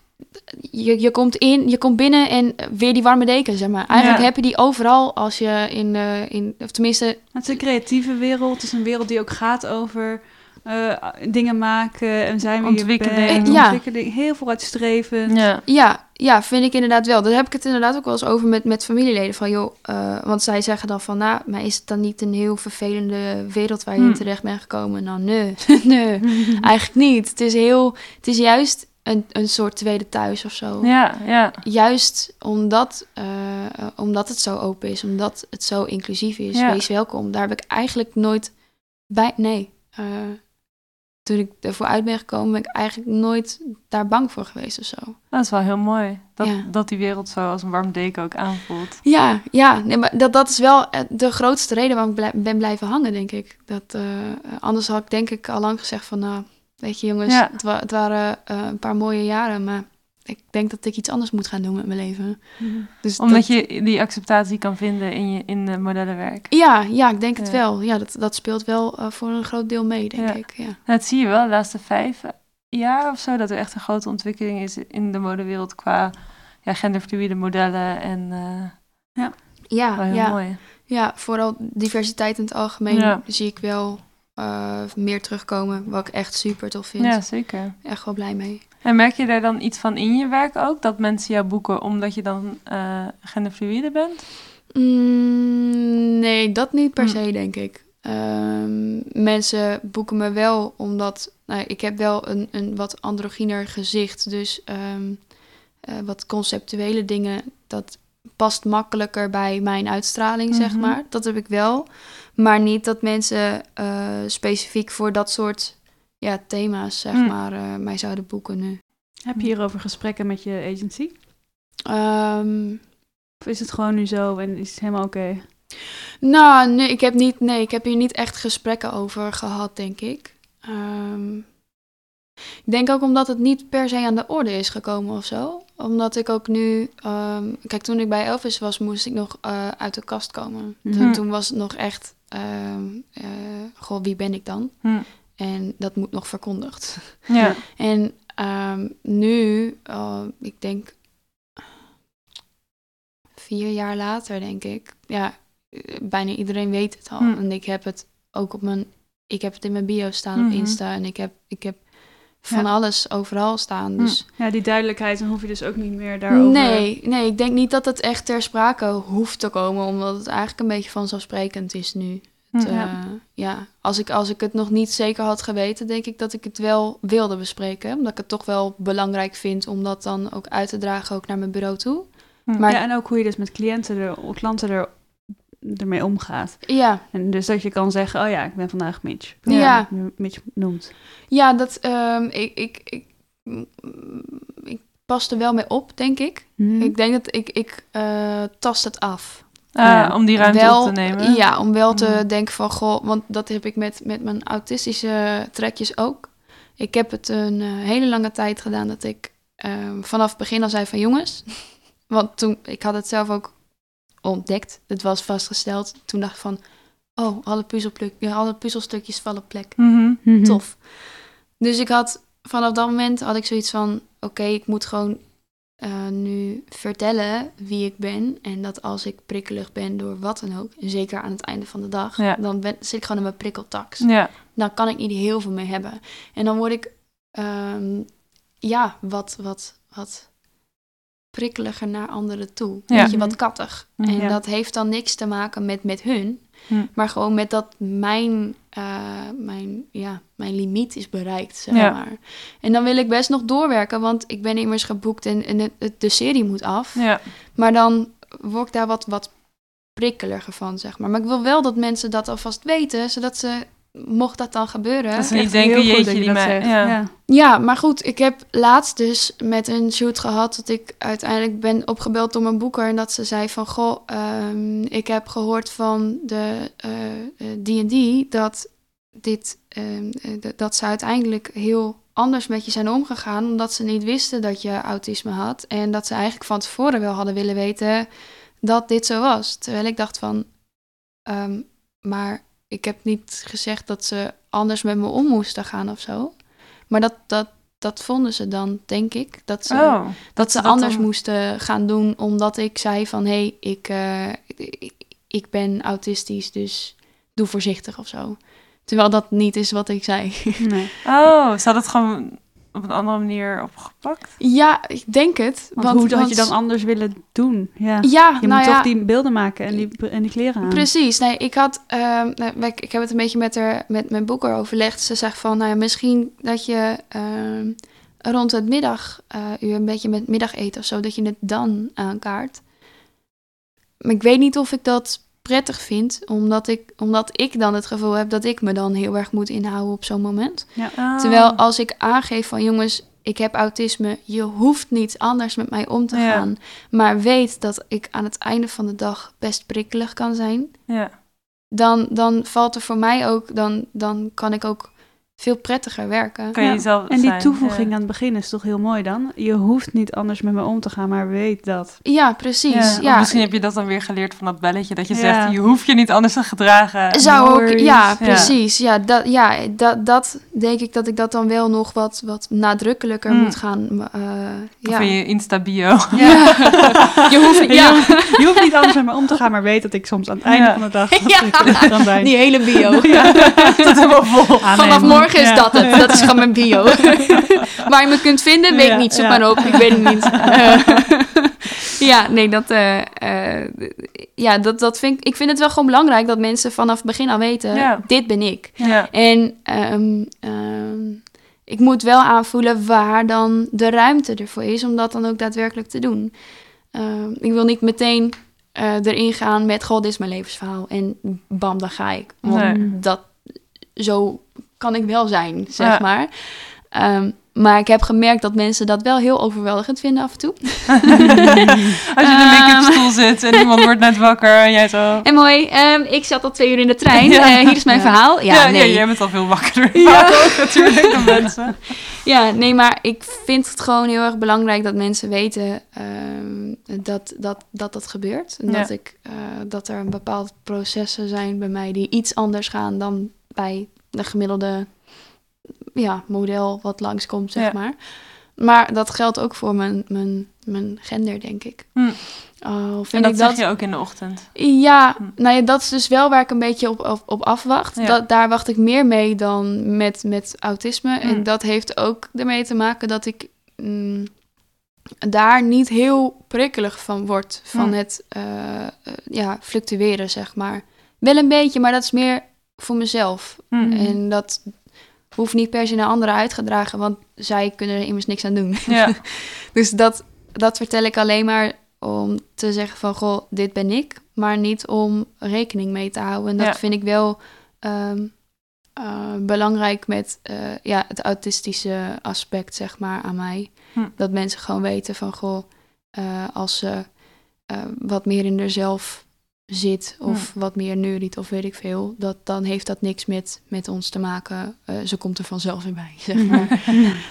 je, je komt in, je komt binnen en weer die warme deken, zeg maar. Eigenlijk Ja. heb je die overal als je in, eh, in of tenminste... Het is een creatieve wereld. Het is een wereld die ook gaat over eh, dingen maken en zijn je Ontwikkeling. bent. <laughs> Ja. Ontwikkeling. Heel vooruitstrevend. Ja. Ja, ja, vind ik inderdaad wel. Daar heb ik het inderdaad ook wel eens over met, met familieleden. Van joh, eh, want zij zeggen dan van, nou, maar is het dan niet een heel vervelende wereld waar je in Hm. terecht bent gekomen? Nou, nee, <laughs> nee, <laughs> eigenlijk niet. Het is heel, het is juist een, een soort tweede thuis of zo. Ja, ja. Juist omdat, eh, omdat het zo open is, omdat het zo inclusief is. Ja. Wees welkom. Daar heb ik eigenlijk nooit bij, nee. Toen ik ervoor uit ben gekomen, ben ik eigenlijk nooit daar bang voor geweest of zo. Dat is wel heel mooi. Dat, Ja. dat die wereld zo als een warm deken ook aanvoelt. Ja, ja nee, maar dat, dat is wel eh, de grootste reden waarom ik blij- ben blijven hangen, denk ik. Dat, eh, anders had ik denk ik al lang gezegd van, nou, weet je jongens, Ja. het, wa- het waren eh, een paar mooie jaren, maar ik denk dat ik iets anders moet gaan doen met mijn leven. Dus Omdat dat- je die acceptatie kan vinden in, je, in de modellenwerk. Ja, ja, ik denk het Ja. wel. Ja, dat, dat speelt wel eh, voor een groot deel mee, denk Ja. ik. Ja. Dat zie je wel de laatste vijf jaar of zo. Dat er echt een grote ontwikkeling is in de modewereld qua ja, genderfluïde modellen. En eh Ja, wel heel ja, mooi. ja, vooral diversiteit in het algemeen Ja. zie ik wel eh, meer terugkomen, wat ik echt super tof vind. Ja, zeker. Echt wel blij mee. En merk je daar dan iets van in je werk ook? Dat mensen jou boeken omdat je dan eh genderfluïde bent? Mm, nee, dat niet per Hm. se, denk ik. ehm, mensen boeken me wel omdat nou, ik heb wel een, een wat androgyner gezicht. Dus ehm, eh, wat conceptuele dingen, dat past makkelijker bij mijn uitstraling, zeg Mhm. maar. Dat heb ik wel. Maar niet dat mensen eh, specifiek voor dat soort ja, thema's, zeg Mm. maar, eh, mij zouden boeken nu. Heb je hierover gesprekken met je agency? Ehm, Of is het gewoon nu zo en is het helemaal oké? Nou, nee ik, heb niet, nee, ik heb hier niet echt gesprekken over gehad, denk ik. Ehm, ik denk ook omdat het niet per se aan de orde is gekomen of zo. Omdat ik ook nu... ehm, kijk, toen ik bij Elvis was, moest ik nog eh, uit de kast komen. Mhm. Toen, toen was het nog echt... eh, goh, wie ben ik dan? Hm. En dat moet nog verkondigd. Ja. <laughs> En ehm, nu, eh, ik denk vier jaar later, denk ik. Ja, bijna iedereen weet het al. Hm. En ik heb het ook op mijn, ik heb het in mijn bio staan Mhm. op Insta. En ik heb, ik heb van Ja. alles overal staan. Hm. Dus Ja, die duidelijkheid, dan hoef je dus ook niet meer daarover... nee, nee, ik denk niet dat het echt ter sprake hoeft te komen. Omdat het eigenlijk een beetje vanzelfsprekend is nu. Het, Hm. eh, ja, als ik, als ik het nog niet zeker had geweten, denk ik dat ik het wel wilde bespreken. Omdat ik het toch wel belangrijk vind om dat dan ook uit te dragen, ook naar mijn bureau toe. Hm. Maar Ja, en ook hoe je dus met cliënten, er, klanten er, ermee omgaat. ja, En dus dat je kan zeggen, oh ja, ik ben vandaag Mitch. Ja. Mitch noemt. ja dat, ehm, ik, ik, ik, ik pas er wel mee op, denk ik. Mhm. Ik denk dat ik, ik eh, tast het af. Ah, Ja. Om die ruimte wel, op te nemen. Ja, om wel te Mhm. denken van, goh, want dat heb ik met, met mijn autistische trekjes ook. Ik heb het een eh, hele lange tijd gedaan dat ik ehm, vanaf het begin al zei van jongens. <laughs> Want toen, ik had het zelf ook ontdekt, het was vastgesteld. Toen dacht ik van, oh, alle, alle puzzelstukjes vallen op plek. Mhm. Mhm. Tof. Dus ik had, vanaf dat moment had ik zoiets van, oké, ik moet gewoon eh, nu vertellen wie ik ben. En dat als ik prikkelig ben door wat dan ook, en zeker aan het einde van de dag, Ja. dan ben, zit ik gewoon in mijn prikkeltax. Ja. Dan kan ik niet heel veel mee hebben. En dan word ik, ehm, ja, wat, wat, wat prikkeliger naar anderen toe. Ja. Weet je, wat kattig. Mhm. En dat heeft dan niks te maken met, met hun, Hm. maar gewoon met dat mijn, eh, mijn, ja, mijn limiet is bereikt, zeg Ja. maar. En dan wil ik best nog doorwerken, want ik ben immers geboekt en, en het- het- de serie moet af. Ja. Maar dan word ik daar wat, wat prikkeliger van, zeg maar. Maar ik wil wel dat mensen dat alvast weten, zodat ze, mocht dat dan gebeuren... Dat ze niet denken, jeetje, dat je die mij... zegt. Ja. Ja. Ja, maar goed, ik heb laatst dus met een shoot gehad dat ik uiteindelijk ben opgebeld door mijn boeker en dat ze zei van, goh, ehm, ik heb gehoord van de eh, eh, D&D dat dit, ehm, eh, dat ze uiteindelijk heel anders met je zijn omgegaan, omdat ze niet wisten dat je autisme had en dat ze eigenlijk van tevoren wel hadden willen weten dat dit zo was. Terwijl ik dacht van, ehm, maar ik heb niet gezegd dat ze anders met me om moesten gaan of zo. Maar dat, dat, dat vonden ze dan, denk ik. Dat ze, Oh. dat ze dat anders dan- moesten gaan doen, omdat ik zei van... hé, hey, ik, eh, ik, ik ben autistisch, dus doe voorzichtig of zo. Terwijl dat niet is wat ik zei. <laughs> Nee. Oh, ze had het gewoon op een andere manier opgepakt? ja, ik denk het. Want, hoe had je dan anders willen doen? Ja. Ja, Je nou moet ja, toch die beelden maken en die, en die kleren aan. Precies. Nee, ik had, ehm, nou, ik, ik heb het een beetje met, haar, met mijn boeker overlegd. Ze zegt van, nou ja, misschien dat je ehm, rond het middag, eh, uur een beetje met middageten of zo, dat je het dan aankaart. Maar ik weet niet of ik dat prettig vind, omdat ik, omdat ik dan het gevoel heb dat ik me dan heel erg moet inhouden op zo'n moment. Oh. Terwijl als ik aangeef van jongens, ik heb autisme, je hoeft niet anders met mij om te Ja. gaan, maar weet dat ik aan het einde van de dag best prikkelig kan zijn, Ja. dan, dan valt er voor mij ook, dan, dan kan ik ook veel prettiger werken. Kan je Ja, jezelf En die zijn, toevoeging ja. aan het begin is toch heel mooi dan? Je hoeft niet anders met me om te gaan, maar weet dat. Ja, precies. Ja, Misschien heb je dat dan weer geleerd van dat belletje. Dat je Ja. zegt, je hoeft je niet anders te gedragen. Zou ook, ja, Ja. precies. Ja, dat, ja dat, dat denk ik dat ik dat dan wel nog wat, wat nadrukkelijker Mm. moet gaan. eh Of ja. in je Insta-bio. Ja. <laughs> je hoeft, ja, Je hoeft niet anders met me om te gaan, maar weet dat ik soms aan het einde Ja. van de dag <laughs> kan zijn. die hele bio. <laughs> Dat helemaal vol. Amen. Vanaf morgen is dat het. Dat is gewoon mijn bio. <laughs> Waar je me kunt vinden, weet ik niet. Zoek maar op. Ik weet het niet. Eh, <laughs> ja, nee, dat, uh, uh, ja, dat, dat vind ik, ik vind het wel gewoon belangrijk dat mensen vanaf het begin al weten, Ja. dit ben ik. Ja. En ehm, ehm, ik moet wel aanvoelen waar dan de ruimte ervoor is om dat dan ook daadwerkelijk te doen. Ehm, ik wil niet meteen eh, erin gaan met, goh, dit is mijn levensverhaal. En bam, dan ga ik. Want Nee. dat, zo kan ik wel zijn, zeg Ja. maar. Ehm, maar ik heb gemerkt dat mensen dat wel heel overweldigend vinden af en toe. <laughs> Als je in een make-up stoel zit en iemand wordt net wakker en jij zo... En mooi, ehm, ik zat al twee uur in de trein. <laughs> Ja. Eh, hier is mijn Ja. verhaal. Ja, Ja, nee. jij bent al veel wakkerder. Ja. <laughs> Ook natuurlijk dan mensen. Ja, nee, maar ik vind het gewoon heel erg belangrijk dat mensen weten ehm, dat, dat, dat dat gebeurt. En dat, ik, eh, dat er bepaalde processen zijn bij mij die iets anders gaan dan bij de gemiddelde ja, model wat langskomt, zeg Ja. maar. Maar dat geldt ook voor mijn, mijn, mijn gender, denk ik. Hm. En vind dat ik zeg dat je ook in de ochtend. ja, Hm. nou ja, dat is dus wel waar ik een beetje op, op, op afwacht. Ja. Dat, daar wacht ik meer mee dan met, met autisme. Hm. En dat heeft ook ermee te maken dat ik mm, daar niet heel prikkelig van word. Van het eh, eh, ja, fluctueren, zeg maar. Wel een beetje, maar dat is meer voor mezelf. Hm. En dat hoeft niet per se naar anderen uitgedragen, want zij kunnen er immers niks aan doen. Ja, <laughs> Dus dat, dat vertel ik alleen maar om te zeggen van, goh, dit ben ik, maar niet om rekening mee te houden. En dat Ja. vind ik wel ehm, eh, belangrijk met eh, ja, het autistische aspect, zeg maar, aan mij. Hm. Dat mensen gewoon weten van, goh, eh, als ze wat meer in zichzelf zit of wat meer neuriet of weet ik veel, dat, dan heeft dat niks met, met ons te maken. Eh, ze komt er vanzelf weer bij, <laughs> zeg maar.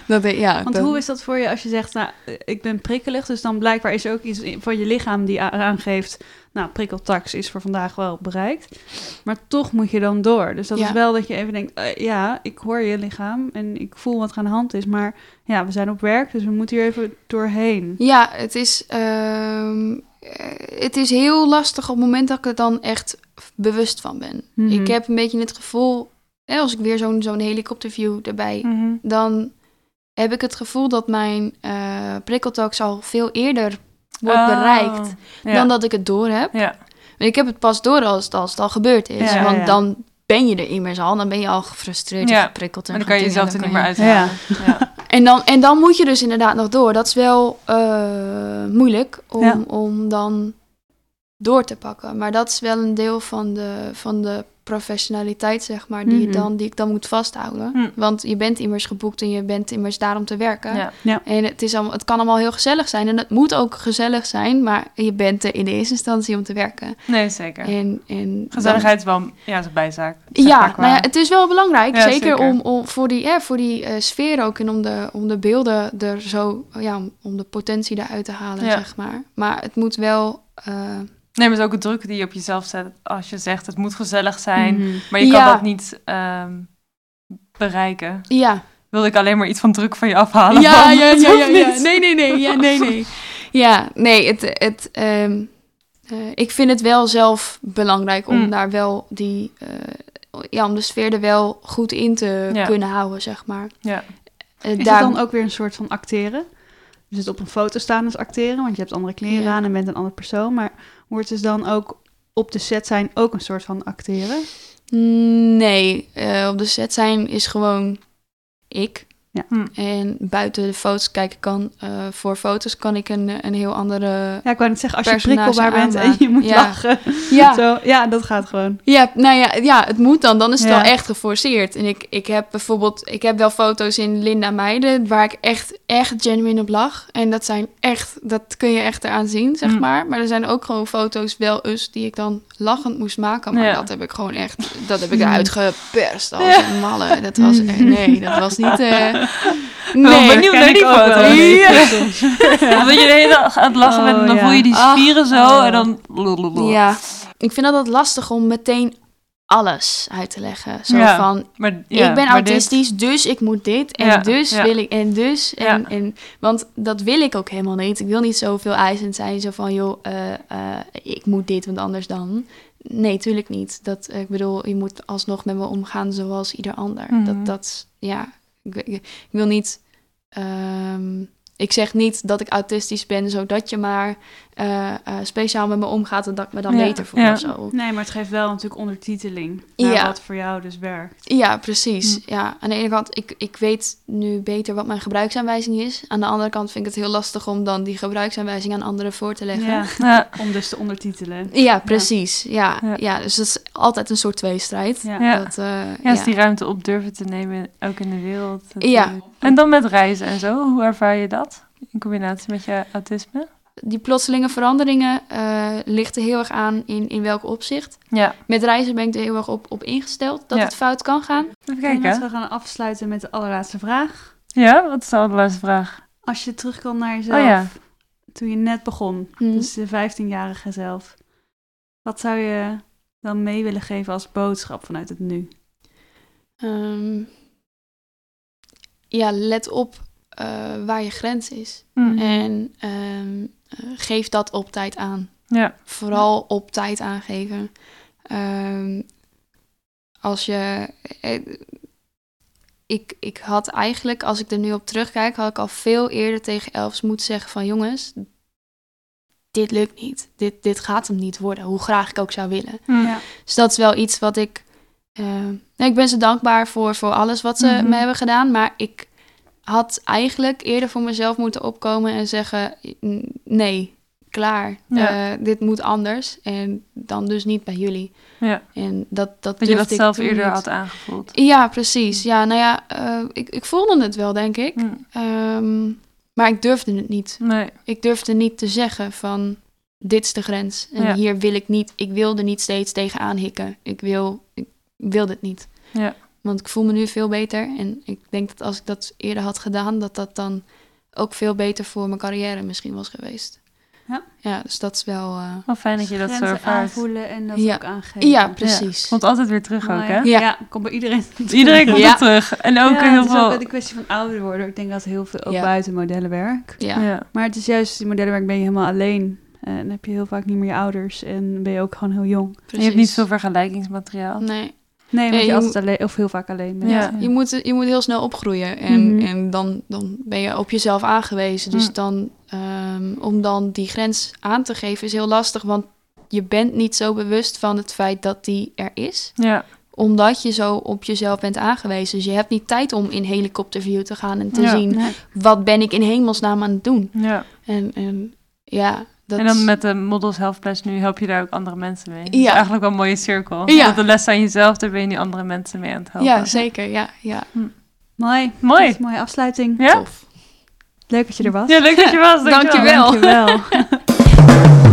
dat, ja, Want hoe is dat voor je als je zegt, nou, eh, ik ben prikkelig, dus dan blijkbaar is er ook iets in- van je lichaam die aangeeft, nou, prikkeltax is voor vandaag wel bereikt, maar toch moet je dan door. Dus dat Ja. is wel dat je even denkt, eh, ja, ik hoor je lichaam en ik voel wat er aan de hand is, maar ja, we zijn op werk, dus we moeten hier even doorheen. Ja, het is, ehm, eh, het is heel lastig op het moment dat ik er dan echt bewust van ben. Mhm. Ik heb een beetje het gevoel, hè, als ik weer zo'n zo'n helikopterview erbij, Mhm. dan heb ik het gevoel dat mijn eh prikkeltax al veel eerder wordt Oh, bereikt ja. dan dat ik het door heb. Ja, Ik heb het pas door als het, als het al gebeurd is, Ja, want dan ben je er immers al, dan ben je al gefrustreerd en geprikkeld. En dan kan je jezelf er niet meer uithalen. Ja. <laughs> En dan, en dan moet je dus inderdaad nog door. Dat is wel eh, moeilijk om, om dan door te pakken. Maar dat is wel een deel van de, van de professionaliteit, zeg maar, die, je Mhm. dan, die ik dan moet vasthouden. Hm. Want je bent immers geboekt en je bent immers daar om te werken. Ja. En het, is allemaal, het kan allemaal heel gezellig zijn. En het moet ook gezellig zijn, maar je bent er in de eerste instantie om te werken. Nee, zeker. En, en dan- Gezelligheid is wel ja, is een bijzaak. ja, maar, qua- nou ja, het is wel belangrijk. Ja, zeker, zeker. Om, om voor die, ja, voor die eh, sfeer ook en om de, om de beelden er zo, ja, om, om de potentie eruit te halen, Ja. zeg maar. Maar het moet wel. eh, Nee, maar het is ook een druk die je op jezelf zet als je zegt het moet gezellig zijn, Mhm. maar je kan Ja. dat niet ehm, bereiken. ja. Wilde ik alleen maar iets van druk van je afhalen? Ja, ja, ja, ja. Nee, nee, nee. Ja, nee, nee. <laughs> Ja, nee, het, het, ehm, eh, ik vind het wel zelf belangrijk om Mm. daar wel die, eh, ja, om de sfeer er wel goed in te Ja. kunnen houden, zeg maar. Ja. Eh, Is daar- het dan ook weer een soort van acteren? Dus het op een foto staan is acteren, want je hebt andere kleren Ja. aan en bent een andere persoon. Maar wordt dus dan ook op de set zijn ook een soort van acteren? Nee, eh, op de set zijn is gewoon ik. Ja. Hm. En buiten de foto's kijken kan, eh, voor foto's kan ik een, een heel andere... Ja, ik wou net zeggen, als je prikkelbaar bent en je moet Ja. lachen. <laughs> Ja, Zo, ja, dat gaat gewoon. ja, nou ja, ja, het moet dan. Dan is het Ja. wel echt geforceerd. En ik, ik heb bijvoorbeeld, ik heb wel foto's in Linda Meijden waar ik echt, echt genuine op lach. En dat zijn echt, dat kun je echt eraan zien, zeg Mm. maar. Maar er zijn ook gewoon foto's wel eens die ik dan lachend moest maken. Maar Ja. dat heb ik gewoon echt, dat heb ik eruit geperst als <laughs> een malle. Dat was nee, dat was niet... eh, nee. benieuwd naar die foto. Ja. <laughs> soms. Omdat je de hele dag aan het lachen bent en dan Oh, voel je die Ach, spieren zo oh. en dan... Ja, ik vind dat altijd lastig om meteen alles uit te leggen. Zo Ja, van, Maar, ja, ik ben dit- autistisch, dus ik moet dit. En Ja, dus ja. wil ik, en dus. En, Ja. en, want dat wil ik ook helemaal niet. Ik wil niet zoveel eisend zijn. Zo van, joh, eh, eh, ik moet dit, want anders dan. Nee, tuurlijk niet. Dat, eh, ik bedoel, je moet alsnog met me omgaan zoals ieder ander. Mhm. Dat, dat, ja, ik, wil niet... ehm, ik zeg niet dat ik autistisch ben, zodat je maar uh, speciaal met me omgaat en dat ik me dan beter voel of zo. Nee, maar het geeft wel natuurlijk ondertiteling naar ja. wat voor jou dus werkt. Ja, precies. Hm. Ja, aan de ene kant, ik, ik weet nu beter wat mijn gebruiksaanwijzing is. Aan de andere kant vind ik het heel lastig om dan die gebruiksaanwijzing aan anderen voor te leggen. Ja, om dus te ondertitelen. Ja, precies. Ja, ja. dus dat is altijd een soort tweestrijd. Ja, dat, uh, ja, dus die ruimte op durven te nemen, ook in de wereld. Ja. En dan met reizen en zo, hoe ervaar je dat? In combinatie met je autisme? Die plotselinge veranderingen uh, ligt er heel erg aan in, in welk opzicht. Ja. Met reizen ben ik er heel erg op, op ingesteld dat het fout kan gaan. Even kijken. we gaan afsluiten met de allerlaatste vraag. Ja, wat is de allerlaatste vraag? Als je terugkomt naar jezelf, oh, ja. toen je net begon, hmm. dus de 15-jarige zelf. Wat zou je dan mee willen geven als boodschap vanuit het nu? Um, ja, let op uh, waar je grens is. Hmm. En um, eh, geef dat op tijd aan. Ja. Vooral op tijd aangeven. Ehm, als je. Eh, ik, ik had eigenlijk, als ik er nu op terugkijk, had ik al veel eerder tegen Elfs moeten zeggen van jongens, dit lukt niet. Dit, dit gaat hem niet worden, hoe graag ik ook zou willen. Hm. Ja. Dus dat is wel iets wat ik. Uh, ik ben ze dankbaar voor, voor alles wat ze mhm. me hebben gedaan. Maar ik had eigenlijk eerder voor mezelf moeten opkomen en zeggen: nee, klaar. Eh, dit moet anders. En dan dus niet bij jullie. Ja. En dat, dat, dat je dat zelf eerder had aangevoeld. Ja, precies. Ja, nou ja, uh, ik, ik voelde het wel, denk ik. Hmm. Ehm, maar ik durfde het niet. Nee. Ik durfde niet te zeggen van dit is de grens. En hier wil ik niet, ik wilde niet steeds tegenaan hikken. Ik wil, ik wilde het niet. Ja. Want ik voel me nu veel beter. En ik denk dat als ik dat eerder had gedaan, dat dat dan ook veel beter voor mijn carrière misschien was geweest. Ja. ja, dus dat is wel... Uh, wel fijn dat je dat zo ervaart. aanvoelen en dat ook aangeven. Ja, precies. Komt altijd weer terug ook, hè? Ja, ja komt bij iedereen <laughs> Iedereen komt ja. terug. En ook heel het veel... is ook de kwestie van ouder worden. Ik denk dat heel veel ook buiten modellenwerk. Ja. Maar het is juist, in modellenwerk ben je helemaal alleen. En dan heb je heel vaak niet meer je ouders en ben je ook gewoon heel jong. je hebt niet veel vergelijkingsmateriaal. Nee. Nee, want je, altijd alleen, of heel vaak alleen bent. Ja, Je, moet, je moet heel snel opgroeien. En, mhm. en dan, dan ben je op jezelf aangewezen. Dus mm. dan, um, om dan die grens aan te geven is heel lastig. Want je bent niet zo bewust van het feit dat die er is. Ja. Omdat je zo op jezelf bent aangewezen. Dus je hebt niet tijd om in helikopterview te gaan en te zien... wat ben ik in hemelsnaam aan het doen. Ja. En, en ja, en dan met de Models Health Plus nu help je daar ook andere mensen mee. Ja. is eigenlijk wel een mooie cirkel. Ja. Dat de les aan jezelf, daar ben je nu andere mensen mee aan het helpen. Ja, zeker. Ja, ja. Hm. Mooi. Mooi. mooie afsluiting. Ja? Tof. Leuk dat je er was. Ja, leuk dat je was. <laughs> Dankjewel. Dankjewel. <laughs> <laughs>